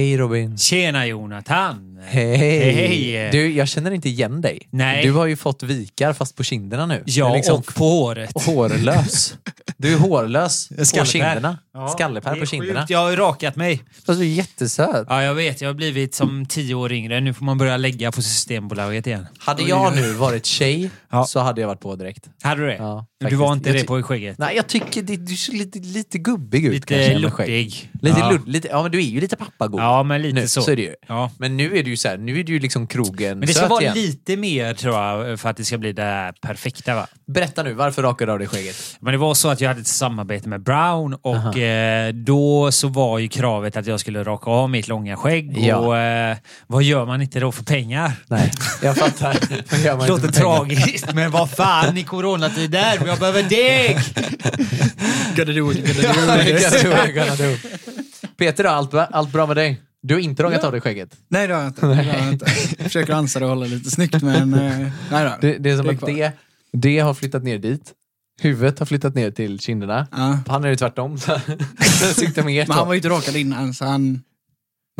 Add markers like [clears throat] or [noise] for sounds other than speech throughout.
Hej Robin. Tjena Jonathan! Hej. Hej. Du, jag känner inte igen dig. Nej. Du har ju fått vikar fast på kinderna nu. Ja, liksom och på håret. hårlös. Du är hårlös [laughs] på kinderna. Ja, Skallepär på kinderna. Jag har rakat mig. Fast du är jättesöt. Ja, jag vet. Jag har blivit som tio år yngre. Nu får man börja lägga på Systembolaget igen. Hade jag nu varit tjej Ja. så hade jag varit på direkt. Hade du det? Ja, du var inte Jag det på skägget? Nej, jag tycker det, du ser lite, lite gubbig ut Lite luttig. Lite ja. ludd, lite, ja men du är ju lite pappagod. Ja, men lite nu, så. så är det ju. Ja. Men nu är du ju så här, nu är du ju liksom krogen Men det ska vara igen. lite mer tror jag för att det ska bli det perfekta va? Berätta nu, varför rakar du av dig skägget? Men det var så att jag hade ett samarbete med Brown och eh, då så var ju kravet att jag skulle raka av mitt långa skägg. Ja. Och eh, vad gör man inte då för pengar? Nej, jag fattar. [laughs] Vad gör man Det låter för tragiskt, men vad fan i coronatider, jag behöver deg! Gotta do it, gotta Gotta do it. do it, gotta do it. Peter, då, allt, allt bra med dig? Du har inte rakat av dig skägget? Nej det har jag inte. Det har jag inte. Jag försöker ansa det och hålla lite snyggt men eh, nej då. Det, det är som Det är att det, det har flyttat ner dit. Huvudet har flyttat ner till kinderna. Ja. Han är det tvärtom. Så den siktar mer Men han var ju inte rakad innan så han...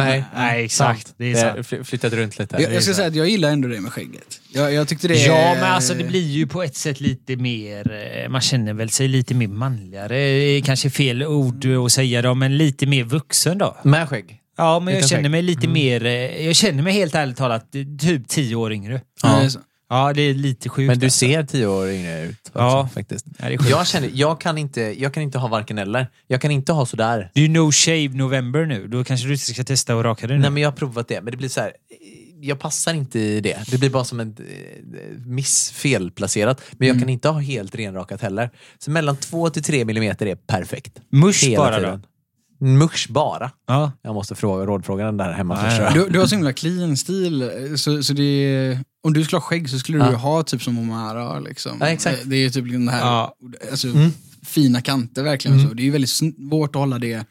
Nej, Nej, exakt. Det är sant. fly- flyttat runt lite. Jag, jag ska säga att jag gillar ändå det med skägget. Jag, jag tyckte det... Ja, men alltså det blir ju på ett sätt lite mer, eh, man känner väl sig lite mer manligare. Eh, Kanske fel ord att säga då, men lite mer vuxen då. Med skägg. Ja, men jag Utan känner skägg. mig lite mer, eh, jag känner mig helt ärligt talat eh, typ tio år yngre. Ja. Ja. det är så. Ja, det är lite sjukt. Men du alltså. ser tio år yngre ut också, Ja. faktiskt. Ja, det är sjukt. Jag känner, jag kan, inte, jag kan inte ha varken eller. Jag kan inte ha sådär. Det är ju no shave november nu. Då kanske du ska testa att raka dig nu. Nej men jag har provat det, men det blir så här. eh, Jag passar inte i det. Det blir bara som en eh, miss, felplacerat. Men jag kan inte ha helt renrakat heller. Så mellan 2 till 3 millimeter är perfekt. Musch Hela bara tiden. Musch bara. Ja. Jag måste fråga rådfråga den där hemma Nej, först. Du, du har så himla clean stil. Så, så det är, om du skulle ha skägg så skulle du Ja. ju ha typ som Omar har. Liksom. Ja, exakt. Det är ju typ den här Ja. alltså, Mm. fina kanter verkligen. Så. Det är ju väldigt svårt att hålla det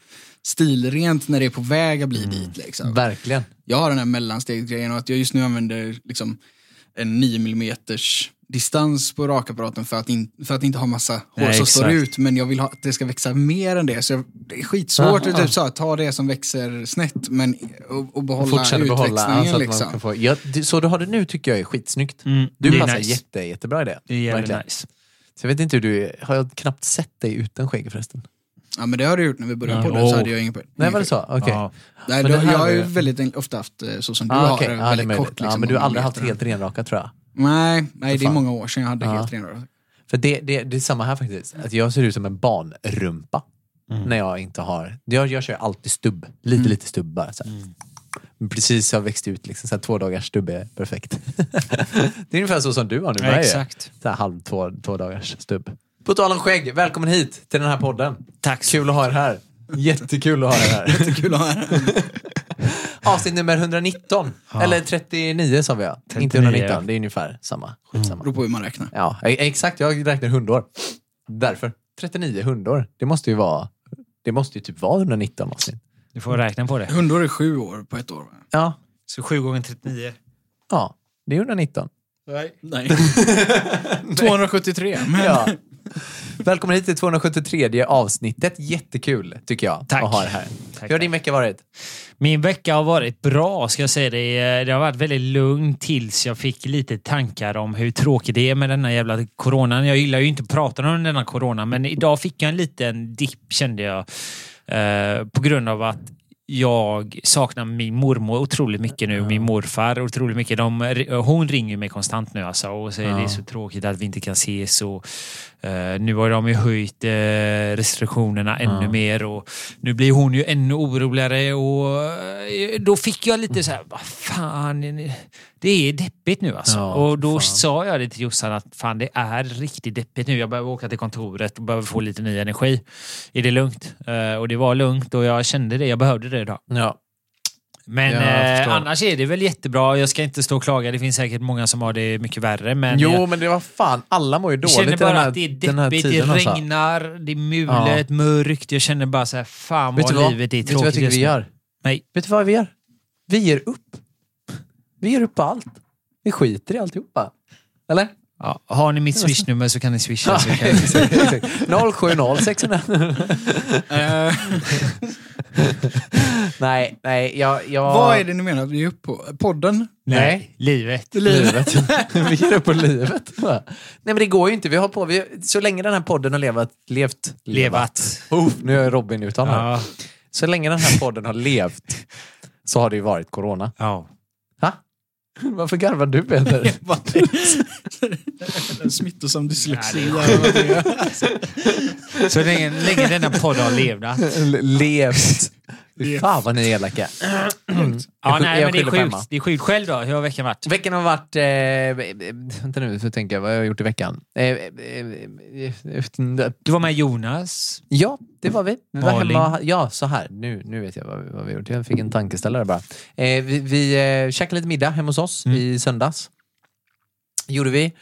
stilrent när det är på väg att bli Mm. dit. Liksom. Verkligen. Jag har den här mellanstegsgrejen och att jag just nu använder liksom en 9 mm distans på rakapparaten för att, in, för att inte ha massa hår Nej, som står exakt. ut. Men jag vill ha, att det ska växa mer än det. Så jag, det är skitsvårt att typ, så, ta det som växer snett men, och, och behålla Fortsätta behålla. utväxlingen. så att man liksom. kan få, ja, det, så du har det nu tycker jag är skitsnyggt. Mm, Du det är passar nice. jätte, jättebra i det. Det är jävligt nice. Så jag vet inte hur du är. Har jag knappt sett dig utan skägg förresten? Ja men det har du gjort när vi började Ja. podden så Oh. hade jag ingen poäng. Nej, var det så? Okej. Ja. Nej, Men då, det här jag har ju väldigt ofta haft eh, så som du Ah, har, okej. eh, Ja, väldigt kort. Liksom, ja, men du har aldrig haft helt renrakat tror jag. Nej, nej det är fan. många år sedan jag hade Ja. helt renrakat. För det, det, det är samma här faktiskt. Att jag ser ut som en barnrumpa. När jag inte har... Jag, jag kör alltid stubb. Lite, lite stubb bara. Så här. Men Precis har växt ut. Liksom, så här, två dagars stubb är perfekt. [laughs] det är ungefär så som du har nu. Ja, exakt. Så här, halv två, två dagars stubb. På tal om skägg, välkommen hit till den här podden. Tack Kul att ha er här. Jättekul att ha er här. [laughs] Kul att höra. [laughs] Avsnitt nummer 119. Eller 39 sa vi ja. Inte 39, 119, ja. det är ungefär samma. Skitsamma. Beror på hur man räknar. Ja, e- exakt. Jag räknar hundår. Därför. 39 hundår. Det måste ju vara... Det måste ju typ vara 119 avsnitt. Du får räkna på det. Hundår är sju år på ett år. Ja. Så 7 gånger 39. Ja. Det är 119. Nej. Nej. [laughs] 273. Men... Ja. [laughs] Välkommen hit till 273 avsnittet. Jättekul tycker jag Tack. att ha er här. Tack, Hur har din vecka varit? Min vecka har varit bra, ska jag säga det. Det har varit väldigt lugnt tills jag fick lite tankar om hur tråkigt det är med denna jävla coronan. Jag gillar ju inte att prata om denna corona, men idag fick jag en liten dipp kände jag. Eh, på grund av att jag saknar min mormor otroligt mycket nu, min morfar otroligt mycket. De, hon ringer mig konstant nu alltså och säger Ja. det är så tråkigt att vi inte kan ses. Och, eh, nu har de ju höjt eh, restriktionerna ännu Ja. mer och nu blir hon ju ännu oroligare och eh, då fick jag lite så här, vad fan, Det är deppigt nu alltså. Ja, och då fan. sa jag det till Jossan att fan det är riktigt deppigt nu. Jag behöver åka till kontoret och behöver få lite ny energi. Är det lugnt? Eh, och det var lugnt och jag kände det. Jag behövde det idag. Ja. Men Jag eh, annars är det väl jättebra. Jag ska inte stå och klaga. Det finns säkert många som har det mycket värre. Men Jo, jag, men det var fan, alla mår ju jag dåligt känner i den bara här, att det är deppigt. Det alltså. regnar, det är mulet, mörkt. Jag känner bara så här, fan Vet vad livet är Vet du vad jag tråkigt tycker vi gör? Nej. Vet du vad vi gör? Vi ger upp. Vi ger upp på allt. Vi skiter i alltihopa. Eller? Ja, har ni mitt swishnummer så kan ni swisha. så kan jag- [laughs] exakt, exakt. 070 600. [laughs] Eh, Nej, nej, jag... jag... Vad är det ni menar att vi är uppe på? Podden? Nej. livet. Livet. [laughs] vi ger upp på livet. Nej men det går ju inte. Vi har på, vi, så länge den här podden har levat, levt... Levat. Oh, nu är jag Robin utan här. Ja. Så länge den här podden har levt så har det ju varit corona. ja. Varför garvar du [laughs] [laughs] Smittosam dyslexi. Ja, Så länge, länge denna podd har levnat. levt. Fan vad ni är elaka. [clears throat] Ja, Jag nej, men det är sjukt. Det är sjukt. Själv då? Hur har veckan varit? Veckan har varit... Eh, vänta nu, tänker jag vad jag har gjort i veckan. Eh, eh, eh, Du var med Jonas. Ja, det var vi. Vi var Malin. hemma. Ja, så här. Nu, nu vet jag vad, vi- vad vi har gjort. Jag fick en tankeställare bara. Eh, vi vi eh, käkade lite middag hemma hos oss Mm. i söndags. Gjorde vi.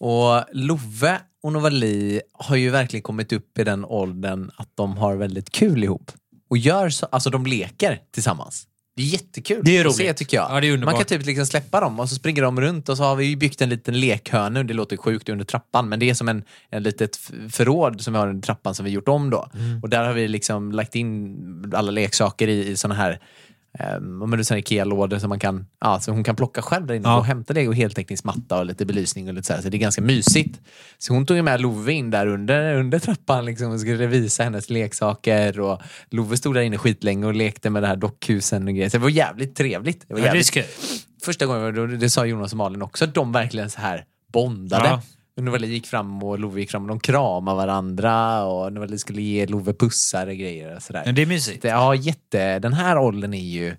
Och Love och Novali har ju verkligen kommit upp i den åldern att de har väldigt kul ihop. Och gör så, alltså de leker tillsammans. Det är jättekul Det är att se roligt. tycker jag. Ja, det är underbart. Man kan typ liksom släppa dem och så springer de runt och så har vi byggt en liten lekhörna. Det låter sjukt under trappan men det är som en, en litet förråd som vi har under trappan som vi gjort om då. Mm. Och där har vi liksom lagt in alla leksaker i, i såna här Um, om du säger Ikea-lådor som man kan, ja, så hon kan plocka själv där inne Ja. och hämta det och heltäckningsmatta och lite belysning och lite så här. Så det är ganska mysigt. Så hon tog med Love in där under, under trappan liksom och skulle visa hennes leksaker och Love stod där inne skitlänge och lekte med det här dockhusen och grejer. Så det var jävligt trevligt. Det var Ja, det jävligt första gången, det sa Jonas och Malin också, att de verkligen så här bondade. Ja. Novali gick fram och Love gick fram och de kramade varandra och Novali skulle ge Love pussar och grejer och sådär. Men det är mysigt. Det- Ja, jätte. Den här åldern är ju...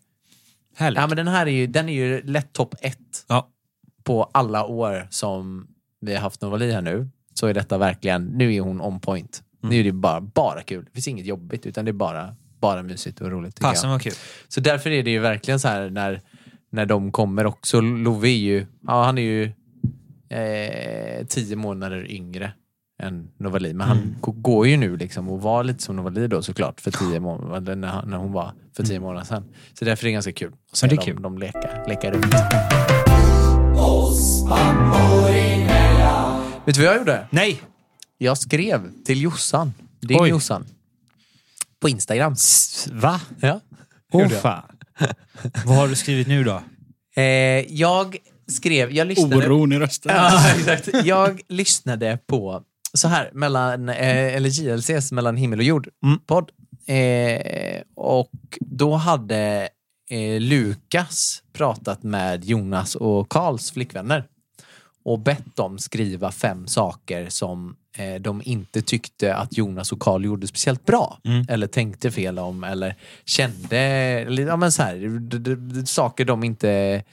Härligt. Ja, men den här är ju, den är ju lätt topp ett Ja. på alla år som vi har haft Novali här nu. Så är detta verkligen, nu är hon on point. Mm. Nu är det bara, bara kul. Det finns inget jobbigt utan det är bara, bara mysigt och roligt. Passen var kul. Så därför är det ju verkligen så här när, när de kommer också. Love är ju, ja han är ju eh, tio månader yngre än Novali. Men han g- går ju nu liksom och var lite som Novali då såklart för tio månader, när, han- när hon var för tio månader sedan. Så därför är det ganska kul att se Men det är dem, kul. de leka, leka runt. Vet du vad jag gjorde? Nej! Jag skrev till Jossan, din Oj. Jossan, på Instagram. S- Va? Ja. Åh jag. fan. Vad har du skrivit nu då? Eh, jag skrev, jag lyssnade... Oron i rösten. Ja, [laughs] exakt. Jag lyssnade på, så här, mellan, eh, eller JLCs Mellan himmel och jord podd. Eh, och då hade eh, Lukas pratat med Jonas och Karls flickvänner och bett dem skriva fem saker som eh, de inte tyckte att Jonas och Karl gjorde speciellt bra. Eller tänkte fel om eller kände, eller, ja, men så här, saker de inte,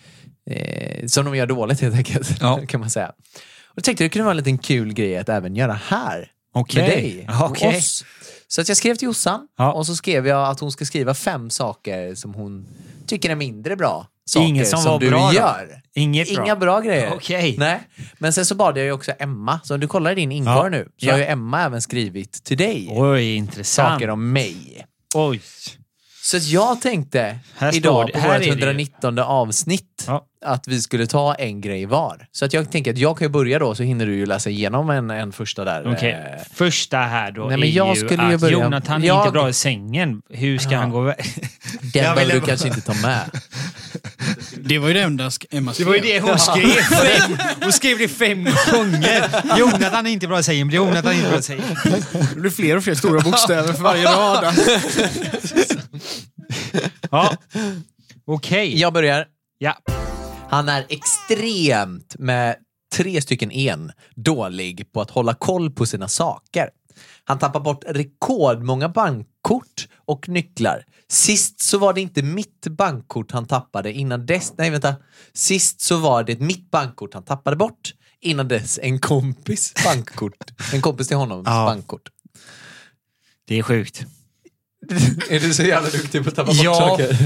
eh, som de gör dåligt helt enkelt. Ja. [laughs] kan man säga. Och jag tänkte det kunde vara en liten kul grej att även göra här. Okej. Med dig och okej. oss. Så att jag skrev till Jossan Ja. och så skrev jag att hon ska skriva fem saker som hon tycker är mindre bra. Saker Inget som som, var du bra då? gör. Inget bra? Inga bra grejer. Okej. Nej. Men sen så bad jag ju också Emma, så om du kollar i din inkorg Ja. nu, så Ja. har ju Emma även skrivit till dig Oj, intressant. saker om mig. Oj. Så att jag tänkte Här idag det- på här vårt är det ju. 119 avsnitt Ja. att vi skulle ta en grej var. Så att jag tänker att jag kan börja då så hinner du ju läsa igenom en, en första där. Okej, eh, första här då Nej, men är jag ju skulle ju att börja- Jonathan är Jag- inte bra i sängen. Hur ska han gå iväg? Den behöver ville du kanske inte ta med. [laughs] Det var ju det enda Emma Det skrev. var ju det hon skrev. [laughs] Fem, hon skrev det fem gånger. Jonathan är inte bra i sängen. Jonathan är inte bra i sängen. Det blir fler och fler stora bokstäver för varje rad. [laughs] Ja. Okej. Jag börjar. Ja. Han är extremt med tre stycken en dålig på att hålla koll på sina saker. Han tappar bort rekordmånga bankkort och nycklar. Sist så var det inte mitt bankkort han tappade. Innan dess, nej vänta. Sist så var det mitt bankkort han tappade bort. Innan dess en kompis bankkort. En kompis till honom Ja. bankkort. Det är sjukt. Är du så jävla duktig på att tappa bort Ja. saker?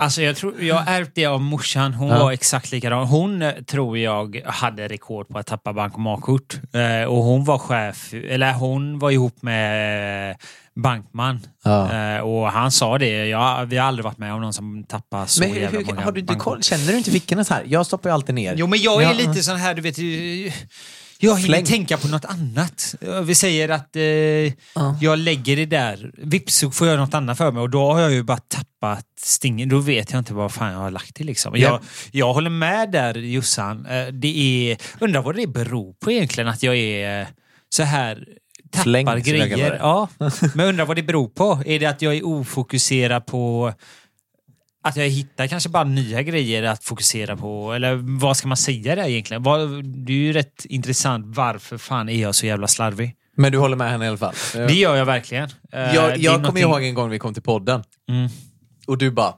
Alltså jag, tror, jag ärvde det av morsan. Hon Ja. var exakt likadan. Hon eh, tror jag hade rekord på att tappa bankomatkort. Eh, och hon var chef, eller hon var ihop med eh, bankman. Ja. Eh, och han sa det. Jag, vi har aldrig varit med om någon som tappar så Men hur, jävla hur, många har du inte bankkort. koll? Känner du inte fickorna så här? Jag stoppar ju alltid ner. Jo, men jag är Ja. lite sån här, du vet... Jag hinner Fläng. tänka på något annat. Vi säger att eh, jag lägger det där. Vips så får jag något annat för mig och då har jag ju bara tappat stingen. Då vet jag inte vad fan jag har lagt det liksom. Ja. Jag, jag håller med där Jossan. Eh, Det är, undrar vad det beror på egentligen att jag är eh, så här tappar kallar grejer. Ja, [laughs] men undrar vad det beror på. Är det att jag är ofokuserad på att jag hittar kanske bara nya grejer att fokusera på? Eller vad ska man säga där egentligen? Det är ju rätt intressant. Varför fan är jag så jävla slarvig? Men du håller med henne i alla fall? Det gör jag verkligen. Eh, jag jag kommer någonting- ihåg en gång vi kom till podden Mm. och du bara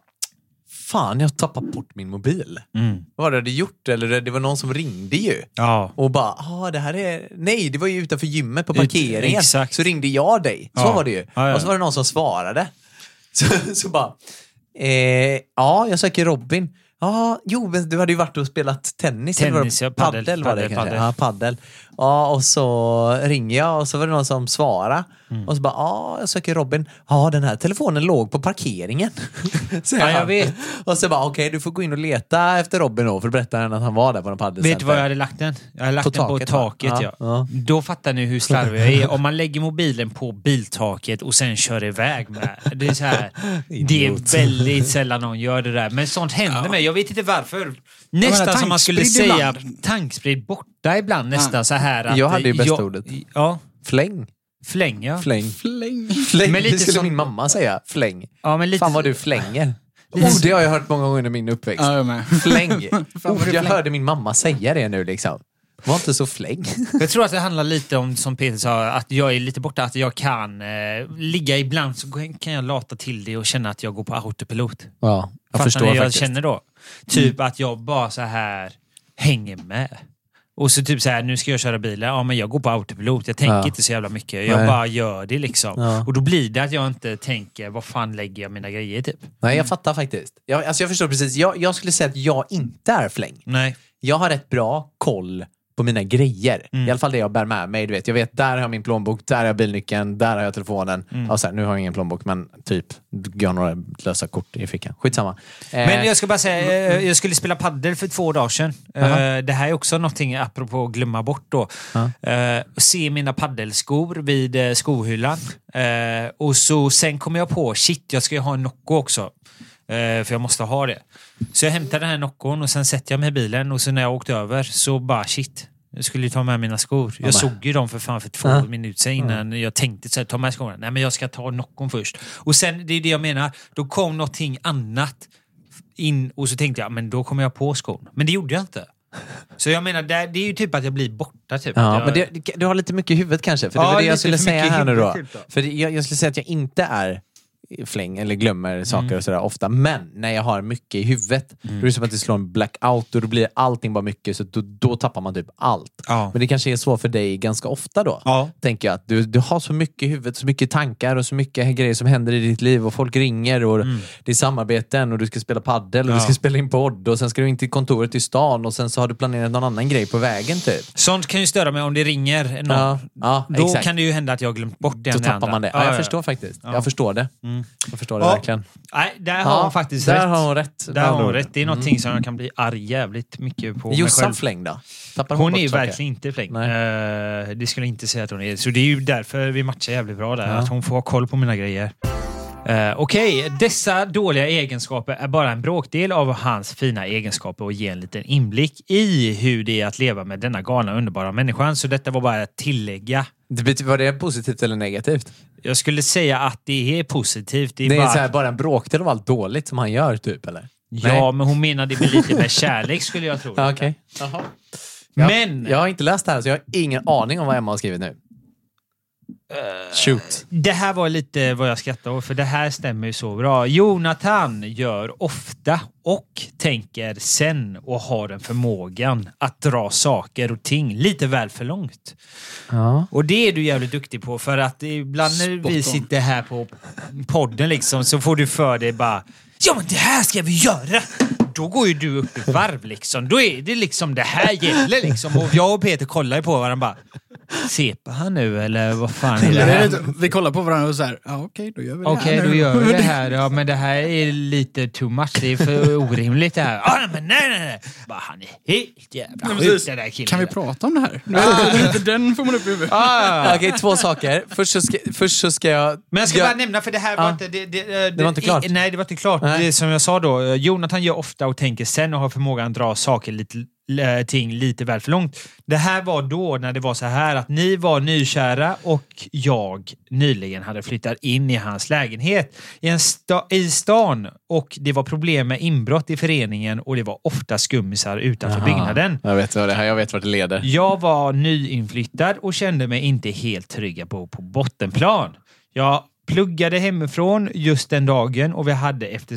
Fan, jag tappat bort min mobil. Mm. Vad var det du gjort? Eller det var någon som ringde ju. Ja. Och bara, ah, det här är... Nej, det var ju utanför gymmet på parkeringen. exakt. Så ringde jag dig. Så Ja. var det ju. Ja. Och så var det någon som svarade. [laughs] Så, så bara, eh, ja, jag söker Robin. Ja, jo, men du hade ju varit och spelat tennis. eller vad det- Tennis, ja, paddel, paddel var det paddel. Ja, paddel. Ja, och så ringer jag och så var det någon som svarade. Mm. Och så bara, ja, jag söker Robin. Ja, den här telefonen låg på parkeringen. [laughs] Säger Ja, jag vet. Och så bara, okej, du får gå in och leta efter Robin då, för att berätta att han var där på en paddelcenter. Vet du var jag hade lagt den? Jag hade lagt På den på taket, va? taket, ja. Ja, ja. Då fattar ni hur slarvig jag är. Om man lägger mobilen på biltaket och sen kör iväg med. Det är så här. [laughs] Det är väldigt sällan någon gör det där. Men sånt händer mig. Jag vet inte varför. Nästan menar, som man skulle säga tankspridd borta ibland. Nästan så här att... Jag hade ju bästa jag- ordet. Ja, Fläng. fläng ja. Fläng. Fläng. Fläng. Men lite det skulle som- min mamma säga. Fläng. ja men lite, Fan vad du flänger. [laughs] Oh, det har jag hört många gånger under min uppväxt. Ja, jag med. [laughs] Fläng. Oh, jag hörde min mamma säga det nu liksom. Var inte så fläng. [laughs] Jag tror att det handlar lite om, som Peter sa, att jag är lite borta. Att jag kan eh, ligga ibland så kan jag lata till det och känna att jag går på autopilot. Ja, jag Fattar förstår ni jag faktiskt. känner då? Typ att jag bara så här hänger med. Och så typ så här, nu ska jag köra bilen. Ja, men jag går på autopilot. Jag tänker Ja. inte så jävla mycket. Jag Nej. bara gör det liksom. Ja. Och då blir det att jag inte tänker, vad fan lägger jag mina grejer typ? Nej, jag fattar faktiskt. Jag, alltså jag förstår precis. Jag, jag skulle säga att jag inte är fläng. Nej. Jag har rätt bra koll på mina grejer. Mm. I alla fall det jag bär med mig. Du vet. Jag vet, där har jag min plånbok, där har jag bilnyckeln, där har jag telefonen. Mm. Ja, så här, nu har jag ingen plånbok, men typ, jag har några lösa kort i fickan. Skitsamma. Eh, Men jag ska bara säga, eh, jag skulle spela paddel för två dagar sedan. Eh, Det här är också någonting, apropå att glömma bort då. Eh, Se mina paddelskor vid skohyllan. Och så sen kom jag på, shit, jag ska ju ha en Nocco också. För jag måste ha det. Så jag hämtade den här Noccon och sen sätter jag mig i bilen och så när jag åkte över så bara shit. Jag skulle ju ta med mina skor. Jag såg ju dem för fan för två Ja. minuter sedan innan jag tänkte så här, ta med skorna. Nej men jag ska ta Noccon först. Och sen, det är det jag menar, då kom någonting annat in och så tänkte jag, men då kommer jag på skon. Men det gjorde jag inte. Så jag menar, det, är ju typ att jag blir borta. Typ. Ja, jag, men det, du har lite mycket i huvudet kanske. För det Ja, var det jag skulle säga här nu då. typ då. För jag, jag skulle säga att jag inte är fläng eller glömmer saker Mm. och sådär ofta. Men när jag har mycket i huvudet, då är det som att det slår en blackout och då blir allting bara mycket så då, då tappar man typ allt. Ja. Men det kanske är så för dig ganska ofta då. Ja. Tänker jag att du, du har så mycket i huvudet, så mycket tankar och så mycket grejer som händer i ditt liv och folk ringer och det är samarbeten och du ska spela paddel och Mm. Ja. du ska spela in podd och sen ska du in till kontoret i stan och sen så har du planerat någon annan grej på vägen typ. Sånt kan ju störa mig om det ringer någon. Ja, Då exakt. kan det ju hända att jag glömt bort det Då tappar man det. Ja, jag förstår faktiskt. Jag förstår det. Jag förstår det Ja. verkligen. Nej, där har hon faktiskt där rätt. har hon rätt. Där har hon rätt. Det är någonting som jag kan bli arg jävligt mycket på Jossan. Fläng då? Tappar Hon bort är saker? verkligen inte fläng. Nej. Eh, det skulle jag inte säga att hon är. Så det är ju därför vi matchar jävligt bra där. Ja. Att hon får ha koll på mina grejer. Uh, Okej, dessa dåliga egenskaper är bara en bråkdel av hans fina egenskaper och ger en liten inblick i hur det är att leva med denna galna underbara människan. Så detta var bara att tillägga. Det betyder, var det positivt eller negativt? Jag skulle säga att det är positivt. Det är Det är bara... här, bara en bråkdel av allt dåligt som han gör typ eller? Ja, men hon menade med lite med [laughs] kärlek skulle jag tro. Ja, okej. Men... Jag har inte läst det här så jag har ingen aning om vad Emma har skrivit nu. Shoot. Det här var lite vad jag skrattade åt, för det här stämmer ju så bra. Jonathan gör ofta och tänker sen och har den förmågan att dra saker och ting lite väl för långt. Ja. Och det är du jävligt duktig på för att ibland när Spot vi sitter här på podden liksom så får du för dig bara Ja men det här ska vi göra! Då går ju du upp i varv liksom. Då är det liksom det här gäller liksom. Och jag och Peter kollar ju på varandra bara Sepa han nu eller vad fan är det Det är här? Vi kollar på varandra och så här, ja okej då gör vi det Okej, här då gör vi det här. [laughs] Ja, men det här är lite too much. Det är för orimligt det här. Ah, men nej, nej, nej. Bara, han är helt jävla sjuk den där killen. Kan vi prata om det här? Ah. [laughs] Den får man upp i huvudet. Ah, [laughs] Okej, två saker. Först så ska, först så ska jag... Men jag ska jag- bara nämna, för det här var Ja. inte... Det, det, Det var inte klart. i- Nej, det var inte klart. Nej. Det som jag sa då, eh, Jonathan gör ofta och tänker sen och har förmågan att dra saker lite eh, ting lite väl för långt. Det här var då när det var så här att ni var nykära och jag nyligen hade flyttat in i hans lägenhet i, en sta i stan och det var problem med inbrott i föreningen och det var ofta skummisar utanför Aha. byggnaden. Jag vet vad det här, jag vet vart det leder. Jag var nyinflyttad och kände mig inte helt trygga på, på bottenplan. Jag pluggade hemifrån just den dagen och vi hade efter...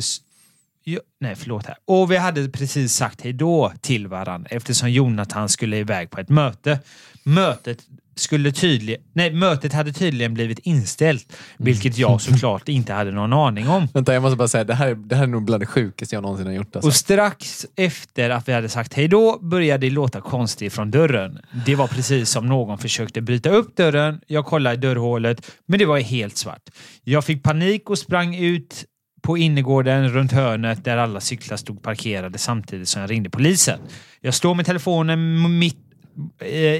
Jo, nej, förlåt här. Och vi hade precis sagt hej då till varandra eftersom Jonathan skulle iväg på ett möte. Mötet skulle tydligen... Nej, mötet hade tydligen blivit inställt, vilket jag såklart inte hade någon aning om. Vänta, jag måste bara säga, det här, är- det här är nog bland det sjukaste jag någonsin har gjort. Alltså. Och strax efter att vi hade sagt hej då började det låta konstigt från dörren. Det var precis som någon försökte bryta upp dörren. Jag kollade i dörrhålet, men det var helt svart. Jag fick panik och sprang ut på innergården runt hörnet där alla cyklar stod parkerade samtidigt som jag ringde polisen. Jag står med telefonen mitt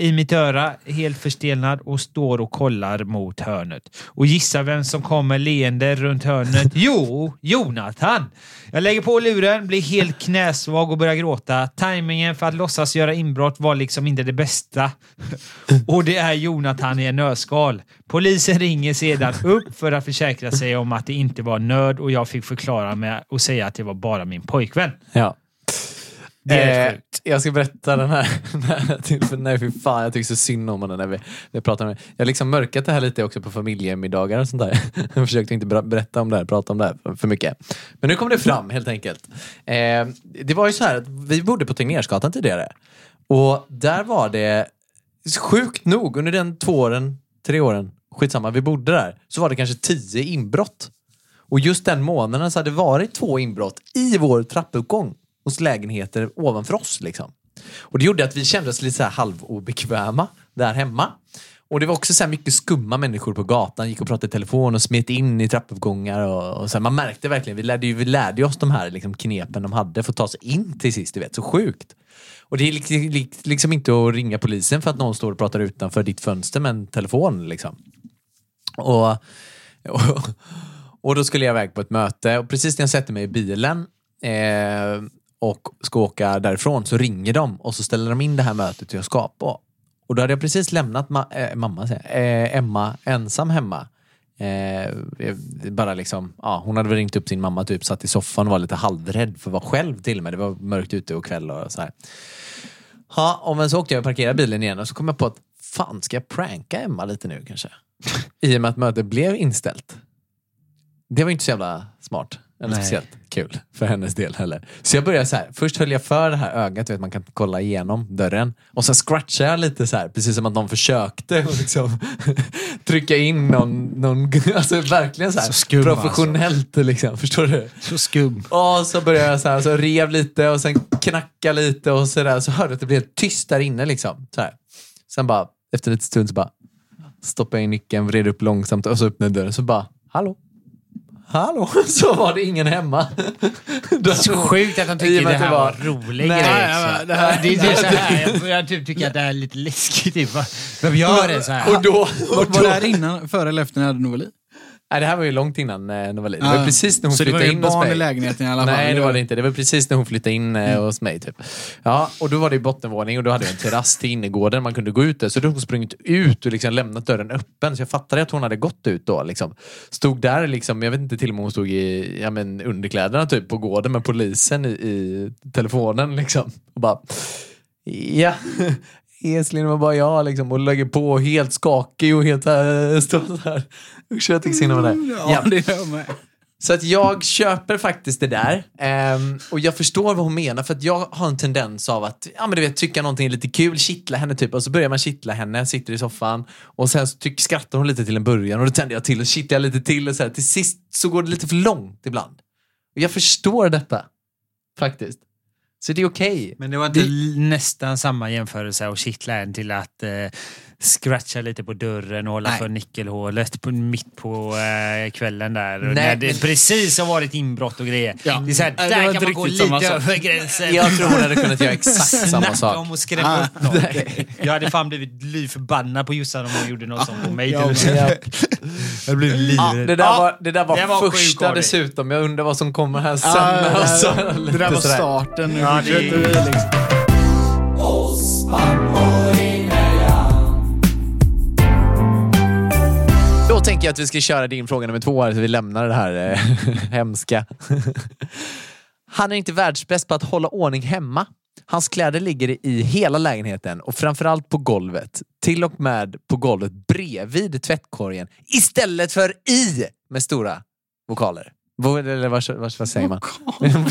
i mitt öra, helt förstelnad och står och kollar mot hörnet. Och gissa vem som kommer leende runt hörnet? [laughs] Jo, Jonathan! Jag lägger på luren, blir helt knäsvag och börjar gråta. Timingen för att låtsas göra inbrott var liksom inte det bästa. [laughs] Och det är Jonathan i en nödskal. Polisen ringer sedan upp för att försäkra sig om att det inte var nöd och jag fick förklara med och säga att det var bara min pojkvän. Ja. Det är Eh, jag ska berätta den här. [laughs] Nej, fy fan, jag tycker så synd om honom när vi, när vi pratar om det. Jag har liksom mörkat det här lite också på familjemiddagar och sånt där. [laughs] Jag försökte inte ber- berätta om det här, prata om det här för, för mycket. Men nu kom det fram helt enkelt. Eh, det var ju så här att vi bodde på Tegnérsgatan tidigare. Och där var det, sjukt nog, under den två åren, tre åren, skitsamma, vi bodde där, så var det kanske tio inbrott. Och just den månaden så hade det varit två inbrott i vår trappuppgång hos lägenheter ovanför oss. Liksom. Och det gjorde att vi kände oss lite så här halvobekväma där hemma. Och det var också så här mycket skumma människor på gatan, gick och pratade i telefon och smet in i trappuppgångar. Och, och så här, man märkte verkligen, vi lärde, ju, vi lärde oss de här liksom, knepen de hade för att ta sig in till sist. Du vet, så sjukt. Och det är liksom, liksom inte att ringa polisen för att någon står och pratar utanför ditt fönster med en telefon. Liksom. Och, och, och då skulle jag iväg på ett möte och precis när jag sätter mig i bilen eh, och ska åka därifrån så ringer de och så ställer de in det här mötet jag ska på. Och då hade jag precis lämnat ma- äh, mamma, säger jag, eh, Emma ensam hemma. Eh, eh, bara liksom, ja, hon hade väl ringt upp sin mamma, typ satt i soffan och var lite halvrädd för att vara själv till och med. Det var mörkt ute och kväll och så här. Ja, och men så åkte jag och parkerade bilen igen och så kom jag på att fan, ska jag pranka Emma lite nu kanske? I och med att mötet blev inställt. Det var inte så jävla smart. Eller Nej. speciellt kul för hennes del heller. Så jag började så här. Först höll jag för det här ögat, vet man kan kolla igenom dörren. Och sen scratchade jag lite så här, precis som att någon försökte liksom, [laughs] trycka in någon, någon [laughs] alltså verkligen så här Så skum, professionellt liksom. Förstår du? Så skum. Och så började jag så här, så rev lite och sen knacka lite och så där. Så hörde jag att det blev helt tyst där inne liksom. Så här. Sen bara, efter lite stund så bara stoppade jag in nyckeln, vred upp långsamt och så öppnade dörren. Så bara, hallå? Hallå? [laughs] Så var det ingen hemma. Så sjukt att de tycker det att det här var, var- rolig Nej, grej. det här- det är typ så här, jag, jag typ tycker att det är lite läskigt. Typ. Vad- Vem gör det så här? Och då... Och Var, det här innan, före eller efter ni hade Novali? Nej, det här var ju långt innan eh, Novali. Det var Ja. precis när hon Så det var flyttade ju in hos barn mig. i lägenheten i alla fall? Nej, det var det inte. Det var precis när hon flyttade in eh, Mm. hos mig. Typ. Ja, och då var det i bottenvåning och då hade jag en terrass till innergården. Man kunde gå ut där. Så då hade hon sprungit ut och liksom lämnat dörren öppen. Så jag fattade att hon hade gått ut då. Liksom. Stod där, liksom, jag vet inte till och med hon stod i ja, men, underkläderna typ, på gården med polisen i, i telefonen. Liksom. Och bara, ja. Eslind var bara jag liksom, och lägger på helt skakig och helt äh, står så här. Usch, jag tycker synd om det. Ja, det gör jag med. Så att jag köper faktiskt det där. Ehm, och jag förstår vad hon menar för att jag har en tendens av att ja, men du vet, tycka någonting är lite kul, kittla henne typ och så börjar man kittla henne, sitter i soffan och sen så tyck, skrattar hon lite till en början och då tänder jag till och kittlar jag lite till och så här. Till sist så går det lite för långt ibland. Och jag förstår detta. Faktiskt. Så det är okej. Men det var inte l- nästan samma jämförelse att kittla en till att eh, scratcha lite på dörren och hålla Nej. för nyckelhålet på, mitt på eh, kvällen där. Nej, när det men- precis har varit inbrott och grejer. Ja. Det är så här, där kan man gå lite sak. över gränsen. Jag tror hon hade kunnat göra exakt samma Snacka sak. om att skrämma upp någon. Jag hade fan blivit bly förbannad på Jossan om hon gjorde något sånt på mig. Ja, ja. Jag blev Ja, livrädd. det där Ja, var, det där var, det var första dessutom. Jag undrar vad som kommer här sen. Ja, Alltså, det, där, lite det där var starten. Ja, det- tänker jag att vi ska köra din fråga nummer två här, så vi lämnar det här eh, [laughs] hemska. Han är inte världsbäst på att hålla ordning hemma. Hans kläder ligger i hela lägenheten och framförallt på golvet. Till och med på golvet bredvid tvättkorgen istället för i med stora vokaler. Vad, eller vad, vad, vad säger man?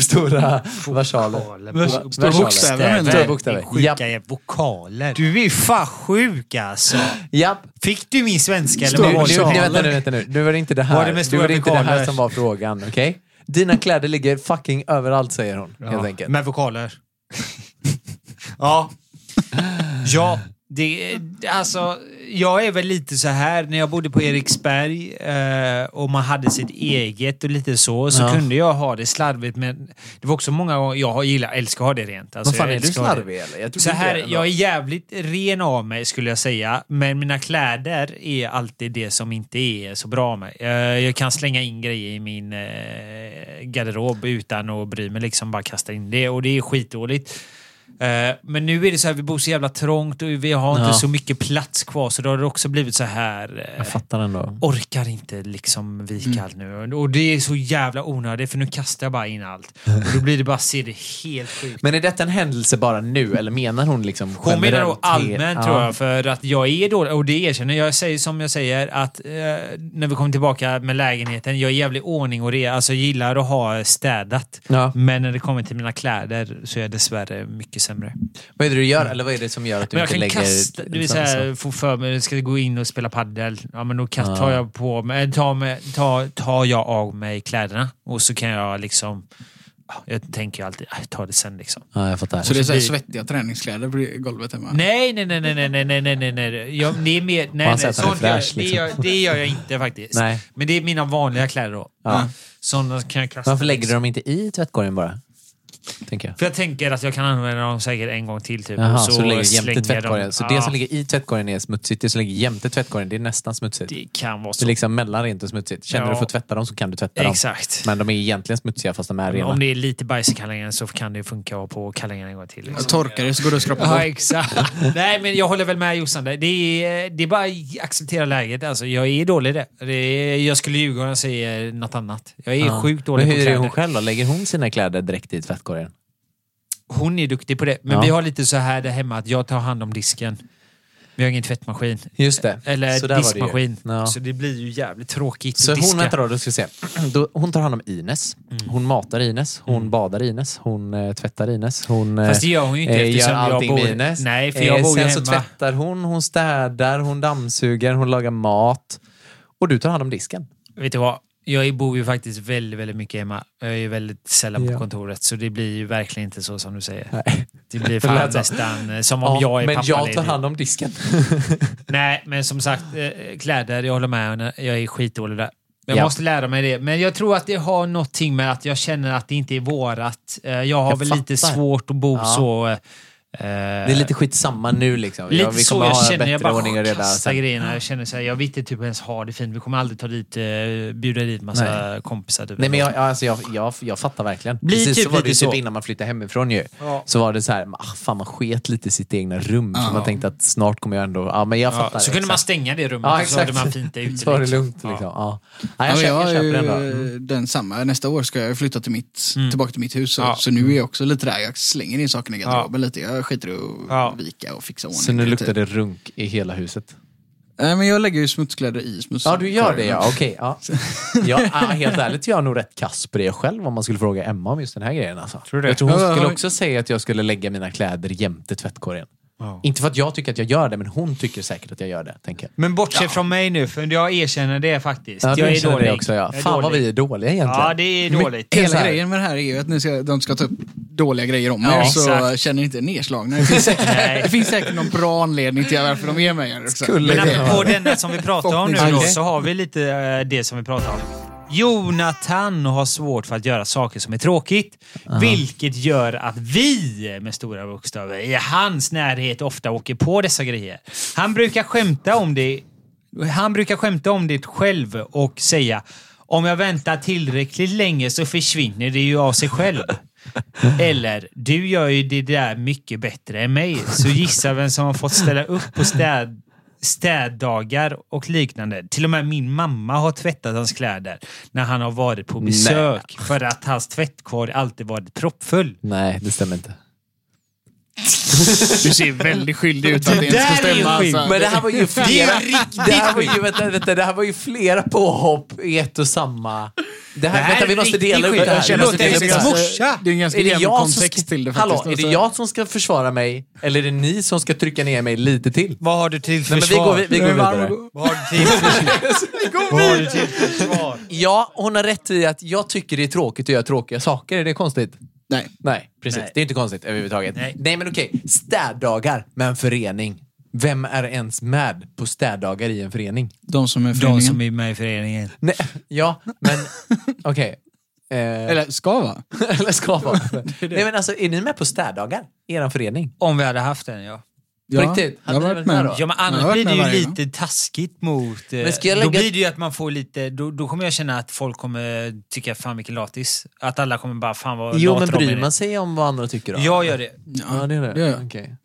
[laughs] stora versaler. Stora bokstäver? Stora bokstäver. Sjuka är vokaler. Du är fan sjuk alltså. Japp. Fick du min svenska eller Nu, vad nu, var det? vänta nu, vänta nu. Nu var det inte det här, Var det nu var det, inte det här som var frågan. okej? Dina kläder ligger fucking överallt säger hon. Helt enkelt. Med vokaler. [laughs] ja. Ja, det, alltså, jag är väl lite så här när jag bodde på Eriksberg eh, och man hade sitt eget och lite så, så Ja. kunde jag ha det slarvigt. Men det var också många gånger, jag gillar, älskar att ha det rent. Alltså, Vad fan är du slarvig eller? Jag Så här, ändå. jag är jävligt ren av mig skulle jag säga. Men mina kläder är alltid det som inte är så bra med. Eh, Jag kan slänga in grejer i min eh, garderob utan att bry mig. Liksom bara kasta in det och det är skitdåligt. Eh, Men nu är det så här, vi bor så jävla trångt och vi har Ja. inte så mycket plats kvar så då har det också blivit så här. eh, Jag fattar ändå. orkar inte liksom vika Mm. allt nu. Och det är så jävla onödigt för nu kastar jag bara in allt. Och då blir det bara, ser det helt sjukt Men är detta en händelse bara nu eller menar hon liksom hon menar nog allmänt Ja. tror jag, för att jag är dålig. Och det erkänner jag. säger som jag säger att eh, när vi kommer tillbaka med lägenheten, jag är jävligt ordning och det. Alltså jag gillar att ha städat. Ja. Men när det kommer till mina kläder så är jag dessvärre mycket sämre. Vad är det du gör eller vad är det som gör att du Men jag inte kan lägger... kasta, du vill säga, få för mig, ska gå in och spela paddel. Ja men då kan, tar jag på mig, tar, mig, tar, tar jag av mig kläderna och så kan jag liksom, ja, jag tänker ju alltid, "Aj, ta det sen liksom. Ja, jag fattar. Så det är så här blir- svettiga träningskläder på golvet hemma? Nej, nej, nej, nej, nej, nej, nej, nej, nej, nej. Jag, det är mer, nej, han nej, att han är sånt gör, fräsch, det, liksom. gör, det gör jag inte faktiskt. Nej. Men det är mina vanliga kläder då. Ja. Sådana kan jag kasta. Varför lägger du dem inte i tvättkorgen bara? Tänker jag. För jag tänker att jag kan använda dem säkert en gång till typ. Jaha, och så, så du lägger jämte tvättkorgen. dem. Så det Ja, som ligger i tvättkorgen är smutsigt, det som ligger jämte tvättkorgen det är nästan smutsigt. Det kan vara Det så. är liksom mellan rent och smutsigt. Känner Ja. du för att tvätta dem så kan du tvätta dem. Exakt. Men de är egentligen smutsiga fast de är rena. Om det är lite bajs i kallingen så kan det funka att ha på kallingen en gång till. Liksom. Torkar det så går det att skrapa Ja, bort. exakt. [laughs] Nej, men jag håller väl med Jossan. Det är, det är bara att acceptera läget. Alltså, jag är dålig i det. det är, jag skulle ljuga om jag säger något annat. Jag är Ja. sjukt dålig Men på hur är kläder. hon själv då? Lägger hon sina kläder direkt i tvättkorgen? Hon är duktig på det. Men Ja. vi har lite så här där hemma att jag tar hand om disken. Vi har ingen tvättmaskin. Just det. Eller Så var det diskmaskin. Ja. Så det blir ju jävligt tråkigt Så att diska. hon, då, då ska se. Hon tar hand om Ines. Mm. Hon matar Ines. Hon badar Ines. Hon eh, tvättar Ines. Hon eh, Fast det gör hon ju inte eh, eftersom gör jag bor... med Ines. Nej, för jag bor ju Sen hemma. så tvättar hon, hon städar, hon dammsuger, hon lagar mat. Och du tar hand om disken. Vet du vad? Jag bor ju faktiskt väldigt, väldigt mycket hemma. Jag är ju väldigt sällan på Ja. kontoret, så det blir ju verkligen inte så som du säger. Nej. Det blir [laughs] Det fan så. nästan eh, som om jag är men jag tar hand om disken. [laughs] Nej, men som sagt, eh, kläder, jag håller med. Jag är skitdålig där. Jag Ja. måste lära mig det. Men jag tror att det har någonting med att jag känner att det inte är vårat. Eh, Jag har Jag väl lite fattar. svårt att bo Ja. så... eh, Det är lite skitsamma nu liksom. Lite Ja, vi så jag ha känner. Jag bara kastar grejerna. Jag känner så här, jag vill inte typ ens ha det fint. Vi kommer aldrig ta dit, eh, bjuda dit massa kompisar. Typ. Nej, men jag, alltså, jag, jag, jag fattar verkligen. Blir Precis typ så var det typ så. innan man flyttade hemifrån ju. Ja. Så var det så här, ah, fan man sket lite i sitt egna rum. För Ja. man tänkte att snart kommer jag ändå... Ja, men jag Ja, fattar. så kunde man exakt. stänga det rummet Ja, och så hade man fint ute. Så var det liksom. lugnt Ja. liksom. Ja. Ja, Ja, jag, jag jag, köper är Mm. den samma. Nästa år ska jag flytta till mitt, tillbaka till mitt hus. Så, Mm. Ja. så nu är jag också lite där. Jag slänger in sakerna i garderoben lite. Skiter att Ja. vika och fixa ordning. Så nu luktar det runk i hela huset? Nej, men jag lägger ju smutskläder i smuts. Ja, du gör det ja. Okej. ja. [laughs] ja, ah, helt ärligt, jag är nog rätt kass på det själv om man skulle fråga Emma om just den här grejen. Alltså. Tror du det? Jag tror hon Ja, skulle ja. också säga att jag skulle lägga mina kläder jämte tvättkorgen. Inte för att jag tycker att jag gör det, men hon tycker säkert att jag gör det. Tänker. jag. Men bortse från mig nu, för jag erkänner det faktiskt. Ja, jag är erkänner dålig. det också. Ja. Jag är Fan vad dålig. vi är dåliga egentligen. Ja, det är dåligt. Hela här- grejen med det här är ju att ni ska, de ska ta upp dåliga grejer om Ja, er, så exakt. känner ni inte er nedslagna. Det finns, säkert, det finns säkert någon bra anledning till varför de ger mig er. också. Skulle Men det vara- denna som vi pratar om nu då, så har vi lite eh, det som vi pratar om. Jonathan har svårt för att göra saker som är tråkigt. Vilket gör att vi, med stora bokstäver, i hans närhet ofta åker på dessa grejer. Han brukar skämta om det han brukar skämta om det själv och säga om jag väntar tillräckligt länge så försvinner det ju av sig själv. [laughs] Eller, du gör ju det där mycket bättre än mig, så gissa vem som har fått ställa upp på städ, städdagar och liknande. Till och med min mamma har tvättat hans kläder när han har varit på besök för att hans tvättkorg alltid varit proppfull. Nej, det stämmer inte. Du ser väldigt skyldig ut att det inte ska stämma. Alltså. Men det här var ju flera, det här var ju, vänta, vänta, det här var ju flera påhopp i ett och samma... Det här, Det här vänta, vi är måste dela upp skit. det här. Det upp som det här. morsa. Det är en ganska Är jämn kontext ska, till det faktiskt. hallå, är det Alltså. jag som ska försvara mig eller är det ni som ska trycka ner mig lite till? Vad har du till Nej, men vi försvar? går, vi, vi går vidare. Vad har du till [laughs] försvar? Vad har du till försvar? Ja, hon har rätt i att jag tycker det är tråkigt att göra tråkiga saker. Är det konstigt? Nej. Nej, precis. Nej. Det är inte konstigt överhuvudtaget. Nej. Nej, men okej. Städdagar med en förening. Vem är ens med på städdagar i en förening? De som är De föreningen. som är med i föreningen. Nej, ja, men [laughs] okej. Eh, Eller ska vara. [laughs] eller ska vara. [laughs] Nej, men alltså, är ni med på städdagar i er förening? Om vi hade haft den, ja. På riktigt? Jag har Hade varit med med. då? Ja, men annars blir det ju varje gång. lite taskigt mot... eh, Men ska jag Då lägga- blir det ju att man får lite... Då, då kommer jag känna att folk kommer tycka fan vilken latis. Att alla kommer bara fan vad Jo, men bryr man sig om vad andra tycker då? Jag gör det. Ja, det är det. det gör.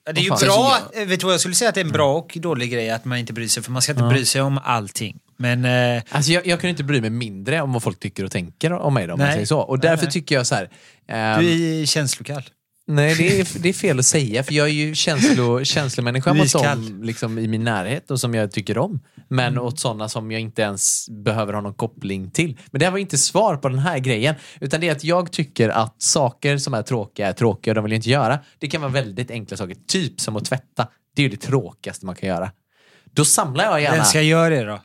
Ja, Det är ju bra, Så eh, vet du vad jag skulle säga att det är en bra och dålig grej att man inte bryr sig, för man ska inte bry sig om allting. Men eh, Alltså jag, jag kan inte bry mig mindre om vad folk tycker och tänker om mig då, om man Nej. säger så. Och Nej, därför nej. tycker jag så här. ehm, du är känslokall. Nej, det är, det är fel att säga, för jag är ju känslo, känslomänniska mot som liksom, i min närhet och som jag tycker om. Men Mm. åt sådana som jag inte ens behöver ha någon koppling till. Men det här var inte svar på den här grejen, utan det är att jag tycker att saker som är tråkiga är tråkiga och de vill jag inte göra. Det kan vara väldigt enkla saker, typ som att tvätta. Det är ju det tråkigaste man kan göra. Då samlar jag gärna... Vem ska göra det då?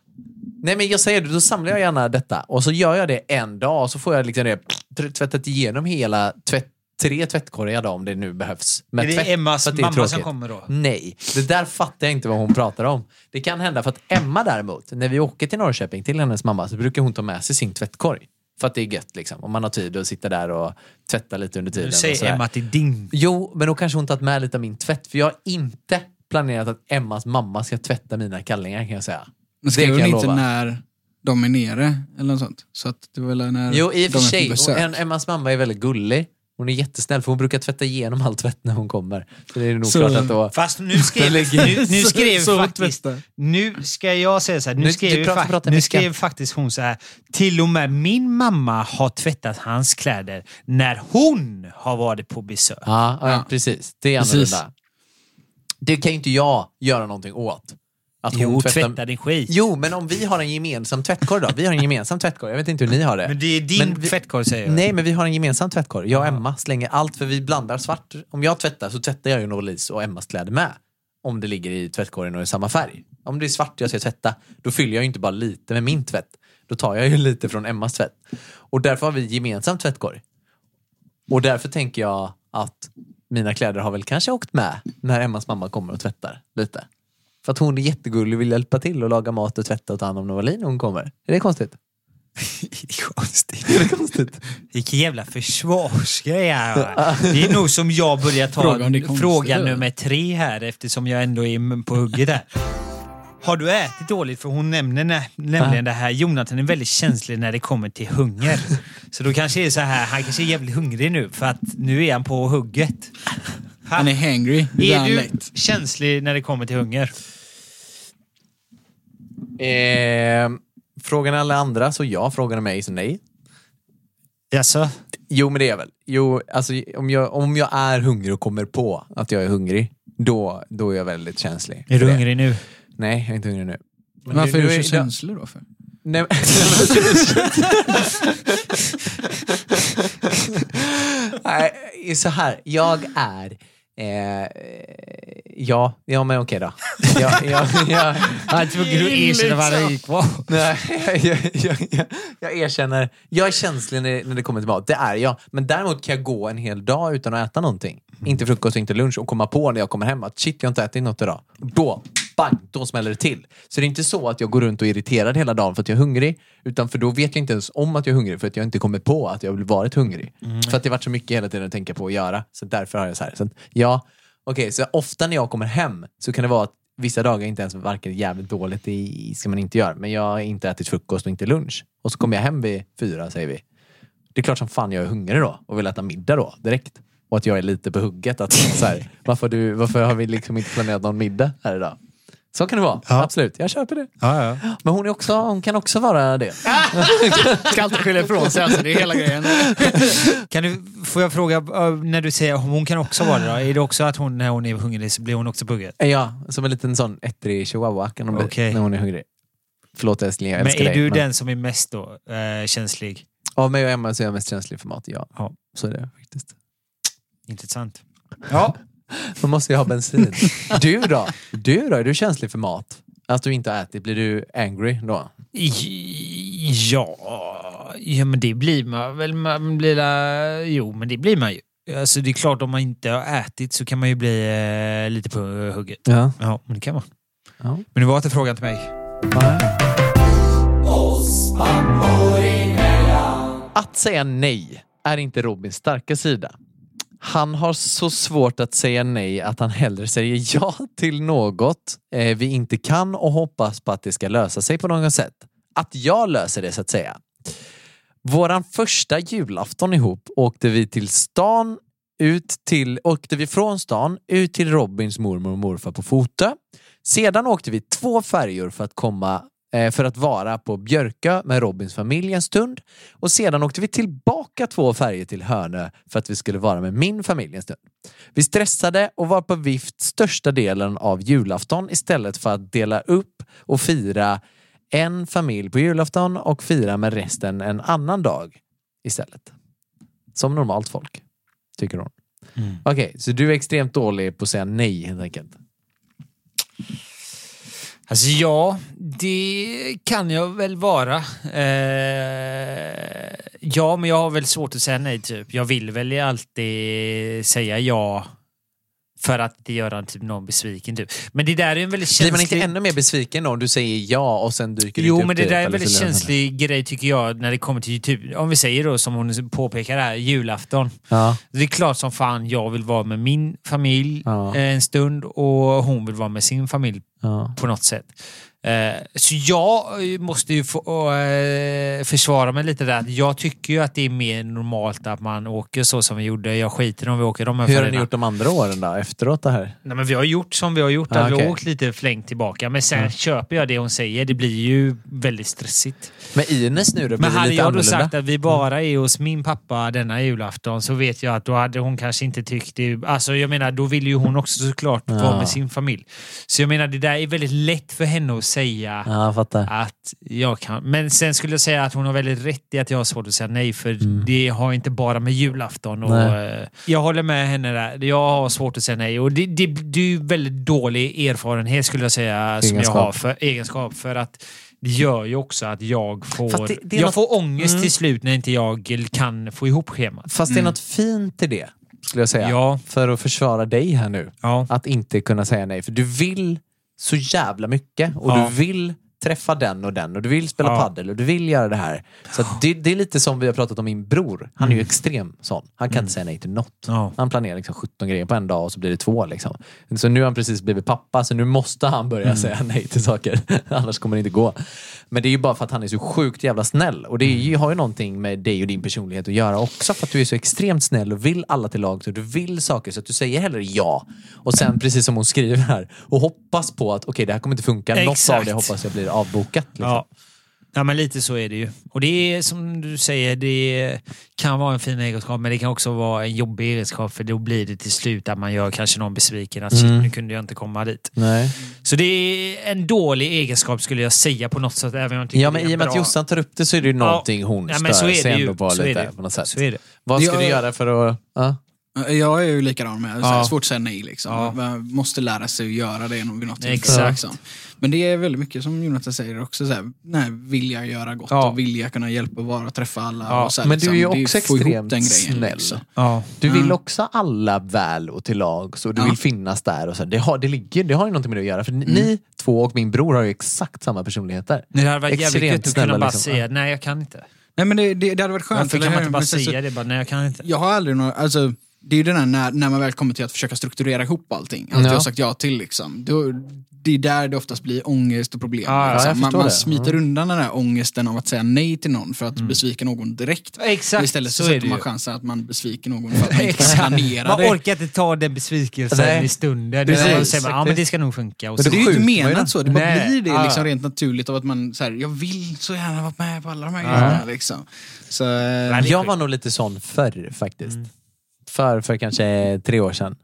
Nej men jag säger det, då samlar jag gärna detta och så gör jag det en dag och så får jag liksom det, tvättat igenom hela tvätt, tre tvättkorgar då om det nu behövs. Med Är det tvätt, Emmas att det är mamma som tråkigt. kommer då? Nej, det där fattar jag inte vad hon pratar om. Det kan hända för att Emma däremot, när vi åker till Norrköping till hennes mamma så brukar hon ta med sig sin tvättkorg. För att det är gött liksom, om man har tid att sitta där och tvätta lite under tiden. Du och säger. Emma till din. Jo, men då kanske hon tagit med lite av min tvätt. För jag har inte planerat att Emmas mamma ska tvätta mina kallingar kan jag säga. Men Det kan hon inte lova. när de är nere? Eller något sånt. Så att det är väl när Jo, i och de för är sig. Emmas mamma är väldigt gullig. Hon är jättesnäll för hon brukar tvätta igenom all tvätt när hon kommer. Så det är nog Så- klart att då... Fast nu [laughs] skrev, nu, nu skrev Så- så faktiskt... tvättar. Nu ska jag säga så här. Nu, Nu- skrev, pratar- pratar nu skrev faktiskt hon så här. Till och med min mamma har tvättat hans kläder när hon har varit på besök. Ja, ja, Ja. precis. Det är Precis. annorlunda. Det kan ju inte jag göra någonting åt. Att Jo, tvättar- tvätta din skit. Jo, men om vi har en gemensam tvättkorg då? Vi har en gemensam tvättkorg. Jag vet inte hur ni har det. Men det är din Men vi- tvättkorg säger jag. Nej, men vi har en gemensam tvättkorg. Jag och Emma slänger allt, för vi blandar svart. Om jag tvättar så tvättar jag ju Novelis och Emmas kläder med. Om det ligger i tvättkorgen och är samma färg. Om det är svart jag ska tvätta, då fyller jag ju inte bara lite med min tvätt. Då tar jag ju lite från Emmas tvätt. Och därför har vi gemensam tvättkorg. Och därför tänker jag att mina kläder har väl kanske åkt med när Emmas mamma kommer och tvättar lite. För att hon är jättegullig och vill hjälpa till och laga mat och tvätta och ta hand om Novalin när hon kommer. Är det konstigt? [laughs] Det är konstigt. Är det konstigt? Vilken jävla försvarsgrej här. va? Det är nog som jag börjar ta Fråga nummer tre här eftersom jag ändå är på hugget här. Har du ätit dåligt? För hon nämner nä- nämligen det här. Jonathan är väldigt känslig när det kommer till hunger. Så då kanske det är så här, han kanske är jävligt hungrig nu för att nu är han på hugget. Han är hangry. Det är du känslig när det kommer till hunger? Eh, frågan alla andra, så ja. Frågan mig, så nej. Jaså? Jo, men det är jag väl. Jo, alltså, om, jag, om jag är hungrig och kommer på att jag är hungrig, då, då är jag väldigt känslig. Är du hungrig nu? Nej, jag är inte hungrig nu. Men Varför nu- är du så känslig då? För? Nej, [laughs] Nej, så här. Jag är... Eh, ja, ja, men okej då. [laughs] Jag, jag, jag, Jag vad det gick på. [laughs] Nej, jag, jag, jag, jag erkänner. Jag är känslig när, när det kommer till mat. Det är jag. Men däremot kan jag gå en hel dag utan att äta någonting. Inte frukost och inte lunch och komma på när jag kommer hem att shit, jag har inte ätit något idag. Då, bang, då smäller det till. Så det är inte så att jag går runt och är irriterad hela dagen för att jag är hungrig. Utan för då vet jag inte ens om att jag är hungrig för att jag inte kommer på att jag varit hungrig. För att det har varit så mycket hela tiden att tänka på att göra. Så därför har jag så här. Så ja, okej, så ofta när jag kommer hem så kan det vara att vissa dagar inte ens varken jävligt dåligt, det ska man inte göra. Men jag har inte ätit frukost och inte lunch. Och så kommer jag hem vid fyra, säger vi. Det är klart som fan jag är hungrig då och vill äta middag då, direkt. Och att jag är lite på hugget. Att, så här, varför, du, varför har vi liksom inte planerat någon middag här idag? Så kan det vara, absolut. Jag köper det. Ja, ja. Men hon, är också, hon kan också vara det. [laughs] Ska alltid skylla ifrån sig, alltså, det är hela grejen. Kan du, får jag fråga, eh, när du säger hon kan också vara det då? Är det också att hon när hon är hungrig så blir hon också buggad? Ja, som en liten sån ettrig chihuahua kan hon bli Okej. när hon är hungrig. Förlåt älskling, jag Men älskar är dig. du men den som är mest då, eh, känslig? Av mig och Emma så är jag mest känslig för mat, ja. Ja. Så är det faktiskt. Intressant. Ja. Man måste ju ha bensin. Du då? Du då? Är du känslig för mat? Att du inte har ätit, blir du angry då? Ja, ja men det blir man väl. Man blir, la- jo, men det blir man ju. Alltså det är klart om man inte har ätit så kan man ju bli eh, lite på hugget. Ja. Ja, men det kan man. ja. Men det var inte frågan till mig. Att säga nej är inte Robins starka sida. Han har så svårt att säga nej att han hellre säger [laughs] ja till något eh, vi inte kan och hoppas på att det ska lösa sig på något sätt. Att jag löser det så att säga. Våran första julafton ihop åkte vi till stan ut till, åkte vi från stan ut till Robins mormor och morfar på Fotö. Sedan åkte vi två färjor för att komma för att vara på Björkö med Robins familj en stund. Och sedan åkte vi tillbaka två färjor till Hönö för att vi skulle vara med min familj en stund. Vi stressade och var på vift största delen av julafton istället för att dela upp och fira en familj på julafton och fira med resten en annan dag istället. Som normalt folk, tycker hon. Okej, så du är extremt dålig på att säga nej helt enkelt. Alltså ja, det kan jag väl vara. Eh, ja, men jag har väl svårt att säga nej typ. Jag vill väl alltid säga ja för att det gör typ någon besviken. Typ. Men det där är en väldigt Blir känslig... man inte ännu mer besviken då om du säger ja och sen dyker det Jo, inte upp men det där är en väldigt känslig grej tycker jag när det kommer till typ, om vi säger då som hon påpekar här, julafton. Ja. Det är klart som fan jag vill vara med min familj Ja. eh, en stund och hon vill vara med sin familj Ja. på något sätt. Eh, Så jag eh, måste ju få eh, försvara mig lite där. Jag tycker ju att det är mer normalt att man åker så som vi gjorde. Jag skiter om vi åker de här Hur har ni gjort de andra åren då, efteråt det här? Nej, men vi har gjort som vi har gjort. Ah, att Vi okej. har åkt lite flängt tillbaka. Men sen köper jag det hon säger. Det blir ju väldigt stressigt. Men Ines nu då, Men hade jag då sagt att vi bara är hos min pappa denna julafton så vet jag att då hade hon kanske inte tyckt det. Alltså jag menar, då vill ju hon också såklart Ja. vara med sin familj. Så jag menar, det där är väldigt lätt för henne att säga Ja, jag fattar. att jag kan. Men sen skulle jag säga att hon har väldigt rätt i att jag har svårt att säga nej för Mm. det har inte bara med julafton och, Nej. eh, Jag håller med henne där. Jag har svårt att säga nej och det, det, det är ju väldigt dålig erfarenhet skulle jag säga som jag Egenskap. har för egenskap för att det gör ju också att jag får, det- det jag något- får ångest Mm. till slut när inte jag kan få ihop schemat. Fast det är något fint i det, skulle jag säga. Ja. För att försvara dig här nu. Ja. Att inte kunna säga nej. För du vill så jävla mycket och Ja. du vill träffa den och den och du vill spela Ja. paddel och du vill göra det här. Så det, det är lite som vi har pratat om min bror. Han är ju extrem sån. Han kan inte säga nej till något. Mm. Ja. Han planerar liksom 17 grejer på en dag och så blir det två. Liksom. Så nu har han precis blivit pappa så nu måste han börja Mm. säga nej till saker. [laughs] Annars kommer det inte gå. Men det är ju bara för att han är så sjukt jävla snäll. Och det är Mm. ju, har ju någonting med dig och din personlighet att göra också. För att du är så extremt snäll och vill alla till lag. Så du vill saker så att du säger hellre ja. Och sen precis som hon skriver här och hoppas på att okej det här kommer inte funka. Något av Exakt. det hoppas jag blir avbokat. Liksom. Ja. Ja, men lite så är det ju. Och det är som du säger, det kan vara en fin egenskap, men det kan också vara en jobbig egenskap, för då blir det till slut att man gör kanske någon besviken. Att shit, Mm. nu kunde jag inte komma dit. Nej. Så det är en dålig egenskap skulle jag säga på något sätt. Även om jag Ja, men i och med att. Jossan tar upp det så är det ju någonting hon Ja, men så stör är sig ju. ändå på Så är det. på något sätt. Så är det. Vad ska du göra för att... Ja. Jag är ju likadan med. Så Ja. Svårt att säga nej. Liksom. Ja. Man måste lära sig att göra det vid något tillfälle. Exakt. Liksom. Men det är väldigt mycket som Jonathan säger också. Så här, nej, vilja göra gott Ja. och vilja kunna hjälpa och vara och träffa alla. Ja. Och så här, Men du är ju liksom, också extremt den grejen, snäll. Liksom. Ja. Du vill Mm. också alla väl och till lag, så du Ja. vill finnas där. Och så. Det, har, det, ligger, det har ju någonting med det att göra. För ni, Mm. ni två och min bror har ju exakt samma personligheter. Det hade varit jävligt Extremt gött att kunna bara liksom. säga nej, jag kan inte. Nej, men det, det, det hade varit skönt. Varför kan man inte bara säga det? Bara, nej, jag kan inte. Jag har aldrig några, alltså, det är ju den här när, när man väl kommer till att försöka strukturera ihop allting. Allt Ja. jag har sagt ja till liksom. Då, det är där det oftast blir ångest och problem. Ja, ja, liksom. man man smiter undan den här ångesten av att säga nej till någon för att besvika någon direkt. Exakt, Istället så, så sätter man chansen att man besviker någon för att man [laughs] inte planerar Man det. orkar inte ta den besvikelsen Nej. i stunden. Precis. Precis. Säger man, ja, men det ska nog funka. Och Men så, Det är ju inte man menat så, det bara Nej. blir det Ja. liksom rent naturligt av att man så här, jag vill så gärna vara med på alla de här grejerna. Liksom. Så, eh, Jag var nog lite sån förr faktiskt. För, för kanske tre år sedan.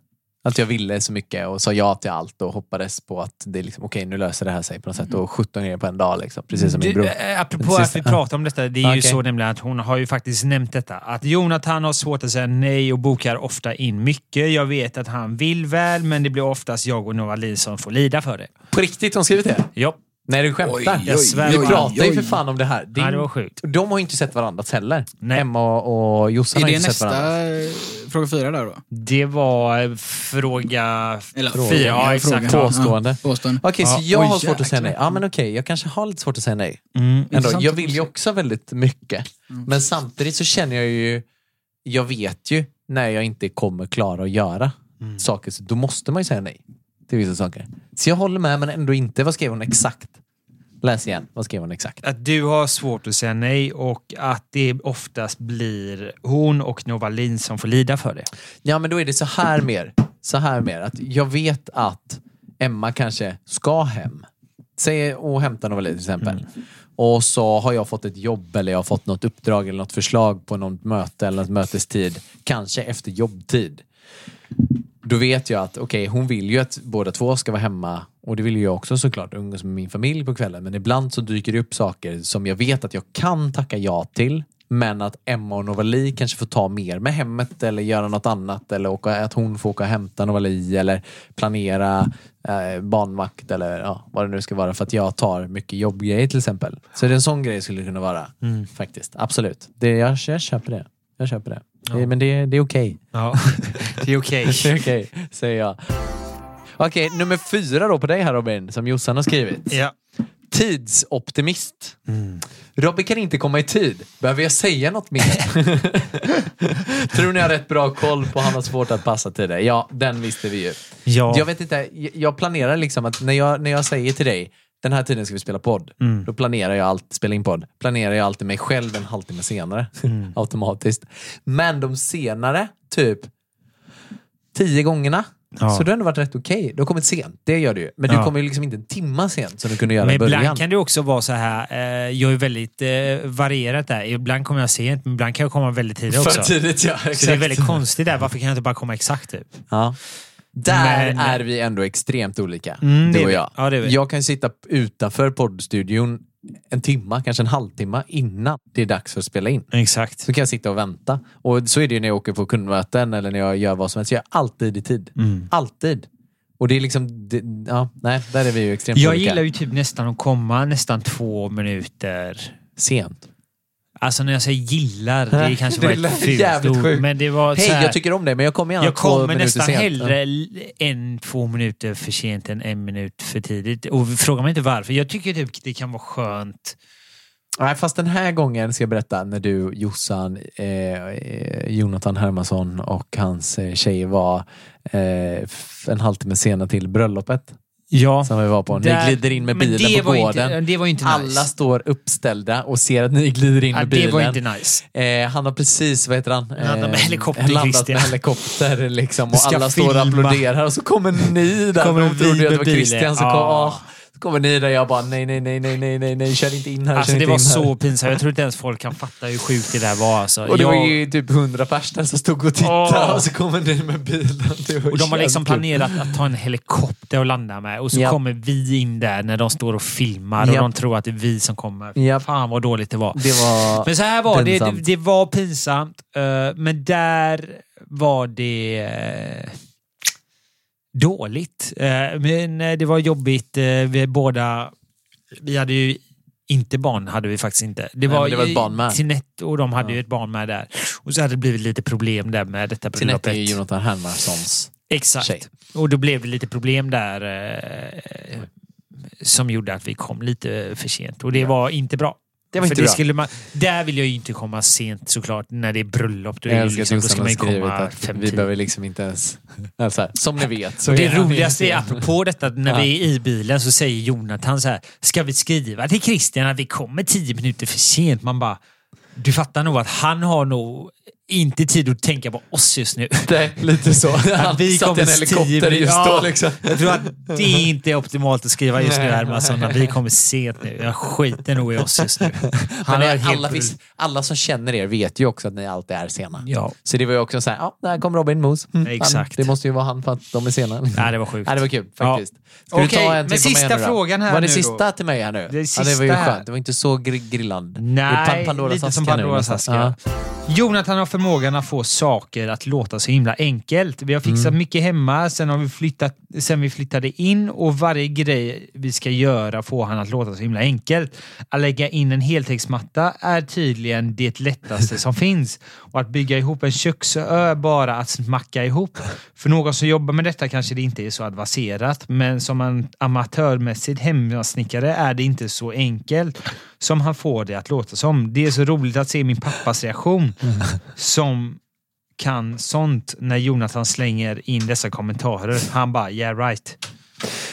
Att jag ville så mycket och sa ja till allt och hoppades på att det liksom, okej nu löser det här sig på något sätt. Och 17 grejer på en dag liksom. Precis som min bror. Det, eh, apropå Den att vi pratar om detta, det är ju Okej. så nämligen att hon har ju faktiskt nämnt detta. Att Jonathan har svårt att säga nej och bokar ofta in mycket. Jag vet att han vill väl, men det blir oftast jag och Novali som får lida för det. På riktigt, de skrivit det? Ja, Nej, du skämtar. Oj, jag svär Vi pratar ju oj. för fan om det här. Din, Ja, det var sjukt. De har ju inte sett varandras heller. Nej. Emma och och Jossan är har det inte sett nästa varandra. eh, fråga fyra där då? Det var fråga Eller fyra. fråga, Ja, exakt. Påstående. Ja, påstående. Okej, så Ja, jag oj, har svårt att säga nej. Ja, men okej, jag kanske har lite svårt att säga nej. Mm. Ändå, jag vill ju också väldigt mycket. Men samtidigt så känner jag ju, jag vet ju när jag inte kommer klara att göra saker, så då måste man ju säga nej till vissa saker. Så jag håller med, men ändå inte. Vad skrev hon exakt? Läs igen. Vad skrev hon exakt? Att du har svårt att säga nej och att det oftast blir hon och Novalin som får lida för det. Ja, men då är det så här mer. Så här mer. Att jag vet att Emma kanske ska hem. Säg och hämta Novali till exempel. Och så har jag fått ett jobb eller jag har fått något uppdrag eller något förslag på något möte eller något mötestid. Kanske efter jobbtid. Då vet jag att okej, hon vill ju att båda två ska vara hemma och det vill ju jag också såklart, umgås med min familj på kvällen. Men ibland så dyker det upp saker som jag vet att jag kan tacka ja till. Men att Emma och Novali kanske får ta mer med hemmet eller göra något annat. Eller åka, att hon får åka och hämta Novali eller planera eh, barnvakt eller ja, vad det nu ska vara. För att jag tar mycket jobbgrejer till exempel. Så det är en sån grej skulle det kunna vara. Faktiskt, absolut. Det, jag, jag köper det. Jag köper det. Det men det, det är okej. Ja, [laughs] det är okej. Det är okej, säger jag. Okej, nummer fyra då på dig här Robin, som Jossan har skrivit. Ja. Tidsoptimist. Robin kan inte komma i tid. Behöver jag säga något mer? [laughs] Tror ni har rätt bra koll på han har svårt att passa tider? Ja, den visste vi ju. Ja. Jag vet inte, jag- jag planerar liksom att när jag, när jag säger till dig den här tiden ska vi spela podd. Då planerar jag alltid, spela in podd, planerar jag alltid mig själv en halvtimme senare. [laughs] Automatiskt. Men de senare, typ tio gångerna, Ja. så det har ändå varit rätt okej. Du har kommit sent, det gör du ju. Men du Ja. kommer ju liksom inte en timma sent som du kunde göra Men i början. ibland kan det också vara så här, eh, jag är väldigt eh, varierat där. Ibland kommer jag sent, men ibland kan jag komma väldigt tidigt också. För tidigt, ja. Så det är exakt. väldigt konstigt där. Varför kan jag inte bara komma exakt typ? Ja. Där Men- är vi ändå extremt olika, Mm, du och jag. Ja. Jag kan sitta utanför poddstudion en timma, kanske en halvtimme innan det är dags för att spela in. Exakt. Så kan jag sitta och vänta. Och så är det ju när jag åker på kundmöten eller när jag gör vad som helst. Jag är alltid i tid. Mm. Alltid. Och det är liksom, det, ja, nej, där är vi ju extremt Jag olika. gillar ju typ nästan att komma nästan två minuter. Sent. Alltså när jag säger gillar, det kanske lät ett fult ord. Men det var Hej, jag tycker om dig men jag kommer gärna jag kommer nästan sent. hellre en, två minuter för sent än en minut för tidigt. Och fråga mig inte varför. Jag tycker typ det kan vara skönt. Nej, fast den här gången ska jag berätta när du, Jossan, eh, Jonathan Hermansson och hans eh, tjej var eh, en halvtimme sena till bröllopet Ja. som vi var på. Ni Där- glider in med bilen det på gården. Inte, det var inte nice. Alla står uppställda och ser att ni glider in ja, med det bilen. var inte nice. Eh, han har precis, vad heter han? Landat med helikopter, landat med helikopter liksom, och alla står och filma. applåderar och så kommer ni där. Kommer de trodde att det var. Christian. Så kom, åh, Kommer ni där jag bara nej, nej, nej, nej, nej, nej, nej, kör inte in här. Alltså det var så pinsamt. Jag tror inte ens folk kan fatta hur sjukt det där var. Alltså. Och det var Jag- ju typ hundra personer som stod och tittade Åh. och så kommer ni med bilen. Var Och de har liksom kul. planerat att ta en helikopter och landa med. Och så Ja. kommer vi in där när de står och filmar och de tror att det är vi som kommer. Ja. Fan vad dåligt det var. Det var... Men så här var det. Det, det var pinsamt. eh, men där var det eh, dåligt. Eh, men eh, det var jobbigt. eh, vi båda... Vi hade ju inte barn, hade vi faktiskt inte. Det Nej, var, men det var ett barn med. Tinette och de hade ju ett barn med där. Och så hade det blivit lite problem där med detta Tinette är bröllopet. ju Jonathan Hermanssons Exakt. tjej. Och då blev det lite problem där eh, som gjorde att vi kom lite för sent. Och det var inte bra. Det var För inte det bra. skulle man, där vill jag ju inte komma sent såklart när det är bröllop. Då, är liksom, att då ska man ju komma fem vi behöver liksom inte ens... [laughs] Alltså, som ni vet. Så det är roligaste är, apropå detta, när Ja. vi är i bilen så säger Jonathan så här, ska vi skriva till Christian att vi kommer tio minuter för sent? Man bara, du fattar nog att han har nog inte tid att tänka på oss just nu. [laughs] Nej, lite så. [laughs] Han vi satt i en helikopter just Ja. då liksom. Jag tror att det är inte optimalt att skriva just nu Nej. Hermansson, att vi kommer sent nu. Jag skiter nog i oss just nu. [laughs] Han är alla, vis, alla som känner er vet ju också att ni alltid är sena. Ja. Så det var ju också så här, ja, där kom Robin Moos. Mm, Exakt. Han, det måste ju vara han för att de är sena. Nej, det var sjukt. Ja, det var kul Ja. faktiskt. Du Okej, en men sista nu då? frågan här Var det nu sista då? till mig här nu? Det är ja, det var ju sista här. skönt. Det var inte så gr- grillande. Nej, det är Pan- lite som nu Pandoras aska. Ja. Jonathan har förmågan att få saker att låta så himla enkelt. Vi har fixat Mm. mycket hemma sen, har vi flyttat, sen vi flyttade in och varje grej vi ska göra får han att låta så himla enkelt. Att lägga in en heltäcksmatta är tydligen det lättaste som [laughs] finns. Och att bygga ihop en köksö är bara att smacka ihop. För någon som jobbar med detta kanske det inte är så avancerat, men som en amatörmässig hemmasnickare är det inte så enkelt som han får det att låta som. Det är så roligt att se min pappas reaktion som kan sånt när Jonathan slänger in dessa kommentarer. Han bara, yeah right.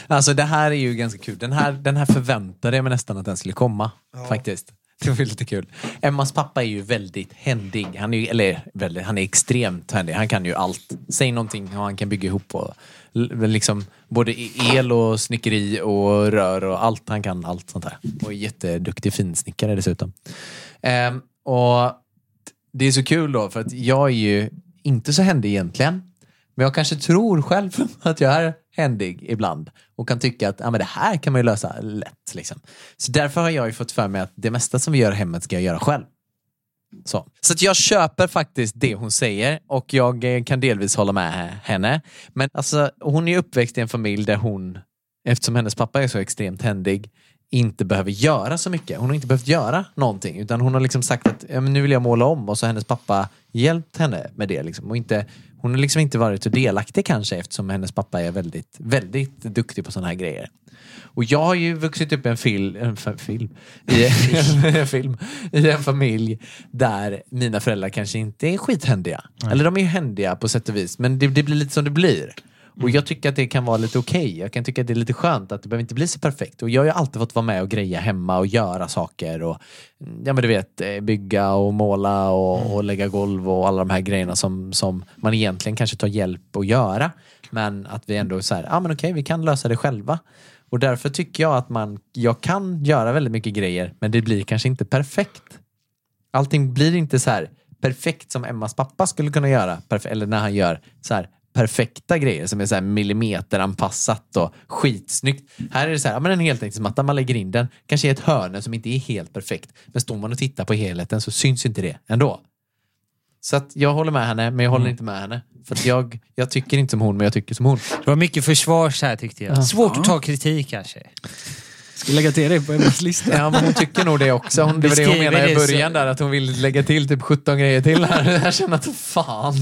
Alltså det här är ju ganska kul. Den här, den här förväntade jag mig nästan att den skulle komma. Faktiskt. Det var lite kul. Emmas pappa är ju väldigt händig. Han är, ju, eller väldigt, han är extremt händig. Han kan ju allt. Säg någonting och han kan bygga ihop. Och, liksom, både e- el och snickeri och rör och allt. Han kan allt sånt här. Och är jätteduktig finsnickare dessutom. Ehm, och det är så kul då för att jag är ju inte så händig egentligen. Men jag kanske tror själv [laughs] att jag är händig ibland och kan tycka att ah, men det här kan man ju lösa lätt. Liksom. Så därför har jag ju fått för mig att det mesta som vi gör i hemmet ska jag göra själv. Så, så att jag köper faktiskt det hon säger och jag eh, kan delvis hålla med henne. Men alltså, hon är ju uppväxt i en familj där hon, eftersom hennes pappa är så extremt händig, inte behöver göra så mycket. Hon har inte behövt göra någonting utan hon har liksom sagt att ja, men nu vill jag måla om och så har hennes pappa hjälpt henne med det. Liksom. Och inte, hon har liksom inte varit så delaktig kanske eftersom hennes pappa är väldigt, väldigt duktig på sådana här grejer. Och jag har ju vuxit upp i en, fil, en film, i, [laughs] en film i en familj där mina föräldrar kanske inte är skithändiga. Eller de är ju händiga på sätt och vis men det, det blir lite som det blir. Och jag tycker att det kan vara lite okej. Jag kan tycka att det är lite skönt att det behöver inte bli så perfekt. Och jag har ju alltid fått vara med och greja hemma och göra saker och ja men du vet eh, bygga och måla och, och lägga golv och alla de här grejerna som, som man egentligen kanske tar hjälp att göra. Men att vi ändå så här, ja men okej vi kan lösa det själva. Och därför tycker jag att man, jag kan göra väldigt mycket grejer men det blir kanske inte perfekt. Allting blir inte så här perfekt som Emmas pappa skulle kunna göra. Eller när han gör så här perfekta grejer som är så här millimeteranpassat och skitsnyggt. Här är det så här, ja, men en heltäckningsmatta, man lägger in den, kanske i ett hörne som inte är helt perfekt. Men står man och tittar på helheten så syns inte det ändå. Så att jag håller med henne, men jag håller inte med henne. För att jag, jag tycker inte som hon, men jag tycker som hon. Det var mycket försvars här tyckte jag. Svårt att ta kritik kanske. Lägga till det på Emmas lista. Ja, men hon tycker nog det också. Hon, det var det hon menade i början där, att hon vill lägga till typ 17 grejer till här. Jag känner att fan.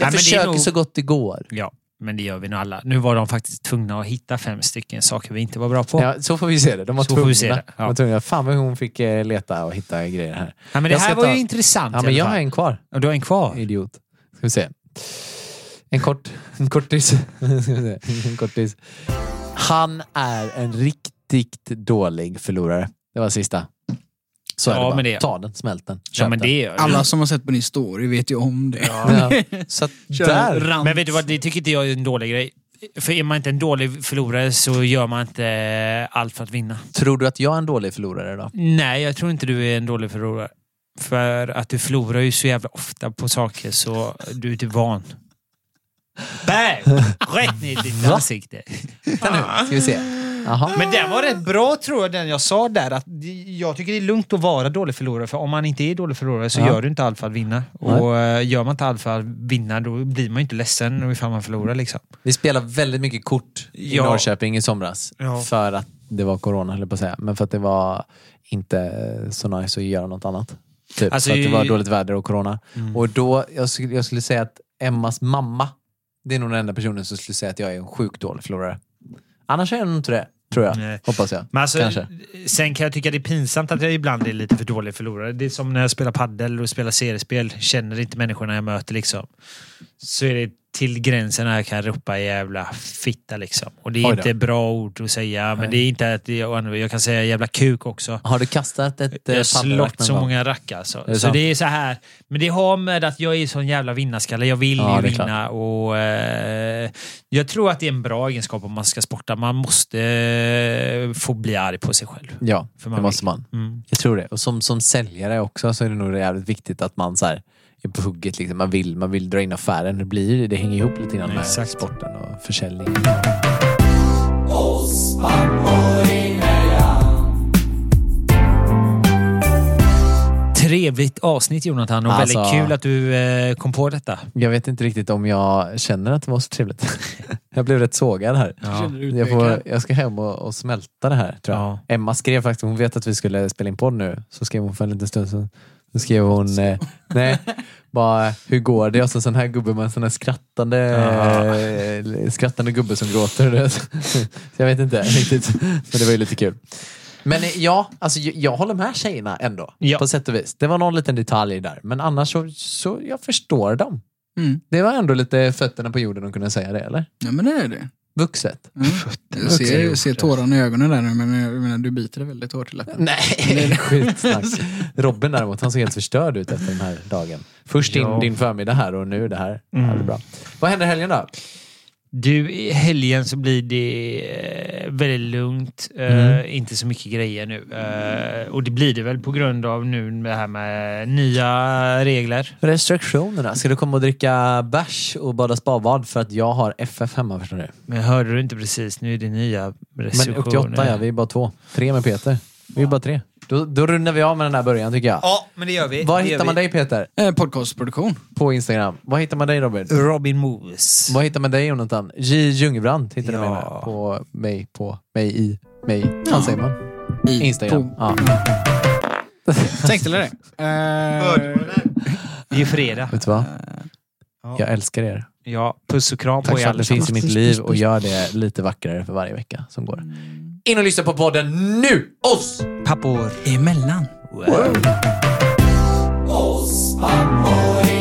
Jag försöker nog- så gott det går. Ja, men det gör vi nog alla. Nu var de faktiskt tvungna att hitta fem stycken saker vi inte var bra på. Ja, så får vi se det. De var Så får tvungna. vi se det, ja. De var tvungna. Fan vad hon fick eh, leta och hitta grejer här. Ja, men det här var ta- ju intressant Ja, men jag har en kvar. Och du har en kvar? Idiot. Ska vi se. En kort, en kortis. [laughs] En kortis. Han är en riktigt dålig förlorare. Det var sista. Så är Ja, det bara. det- Ta den, smält den. Ja, men den. det gör jag. Alla som har sett på din story vet ju om det. Ja. [laughs] Så att Kör där. Men vet du vad, det tycker inte jag är en dålig grej. För är man inte en dålig förlorare så gör man inte allt för att vinna. Tror du att jag är en dålig förlorare då? Nej, jag tror inte du är en dålig förlorare. För att du förlorar ju så jävla ofta på saker så du är typ van. Bam! Rätt ner i ditt Va? ansikte. Vänta nu, ska vi se. Jaha. Men den var rätt bra tror jag, den jag sa där. Att jag tycker det är lugnt att vara dålig förlorare. För om man inte är dålig förlorare så Ja. gör du inte allt för att vinna. Nej. Och eh, gör man inte allt för att vinna då blir man ju inte ledsen ifall man förlorar. Liksom. Vi spelade väldigt mycket kort i Ja. Norrköping i somras. Ja. För att det var corona, höll jag på att säga. Men för att det var inte så nice att göra något annat. Typ, Alltså, för att det var dåligt väder och corona. Mm. Och då, jag skulle, jag skulle säga att Emmas mamma, det är nog den enda personen som skulle säga att jag är en sjukt dålig förlorare. Annars är jag nog inte det, tror jag. Nej. Hoppas jag. Men alltså, Kanske. sen kan jag tycka det är pinsamt att jag ibland är lite för dålig förlorare. Det är som när jag spelar paddel och spelar seriespel. Känner inte människorna jag möter liksom. Så är det till gränsen jag kan ropa jävla fitta liksom. Och det är inte bra ord att säga. Men det är inte att jag kan säga jävla kuk också. Har du kastat ett Jag eh, har slått paddelrack någon så många rackar. Så, det så sant? det är så här. Men det har med att jag är sån jävla vinnarskalle. Jag vill Ja, ju klart. vinna. Och, eh, jag tror att det är en bra egenskap om man ska sporta. Man måste eh, få bli arg på sig själv. Ja, För det måste vill. man. Mm. Jag tror det. Och som, som säljare också så är det nog jävligt viktigt att man så här, är på hugget. Liksom. Man, vill, man vill dra in affären. Det, blir, det hänger ihop lite grann med Exakt. sporten och försäljning. Trevligt avsnitt Jonathan och Alltså- väldigt kul att du eh, kom på detta. Jag vet inte riktigt om jag känner att det var så trevligt. [laughs] jag blev rätt sågad här. Du Jag, får, jag ska hem och, och smälta det här tror jag. Ja. Emma skrev faktiskt, hon vet att vi skulle spela in podd nu, så skrev hon för en liten stund sedan. Så skrev hon, [laughs] eh, nej, bara hur går det? Och så sån här gubbe med en sån här skrattande, eh, skrattande gubbe som gråter. [laughs] så jag vet inte riktigt, men det var ju lite kul. Men eh, ja, alltså, jag, jag håller med tjejerna ändå, Ja. på sätt och vis. Det var någon liten detalj där, men annars så, så jag förstår dem. Mm. Det var ändå lite fötterna på jorden att kunna säga det, eller? Ja, men det är det. Vuxet. Mm. Jag ser, jag ser tårarna i ögonen där nu, men jag menar, du biter det väldigt hårt i läppen. Nej, [laughs] skitsnack. Robin däremot, han såg helt förstörd ut efter den här dagen. Först din, Ja. din förmiddag här och nu det här. Ja, Mm. det är bra. Vad händer helgen då? Du, i helgen så blir det eh, väldigt lugnt. Eh, Mm. Inte så mycket grejer nu. Eh, och det blir det väl på grund av nu det här med nya regler. Restriktionerna. Ska du komma och dricka bärs och bada spabad för att jag har FF hemma förstår du? Men hörde du inte precis? Nu är det nya Men restriktioner. upp till åtta ja, vi är bara två. Tre med Peter. Vi är bara tre. Då, då rundar vi av med den här början tycker jag. Ja, men det gör vi. Var Det hittar gör man vi. dig Peter? Eh, podcastproduktion. På Instagram. Var hittar man dig Robin? Robin Moos. Var hittar man dig Jonathan? J Ljungbrandt hittar du mig Ja. med. På mig, på mig, i mig. Vad säger man? I, Instagram. På, Ja. [laughs] Tänkte eller det? Eh, Det är ju fredag. Vet du vad? Ja. Jag älskar er. Ja, puss och kram Tack på för er att det finns i mitt liv och gör det lite vackrare för varje vecka som går. In och lyssna på podden nu! Oss! Pappor emellan. Wow. Oss pappor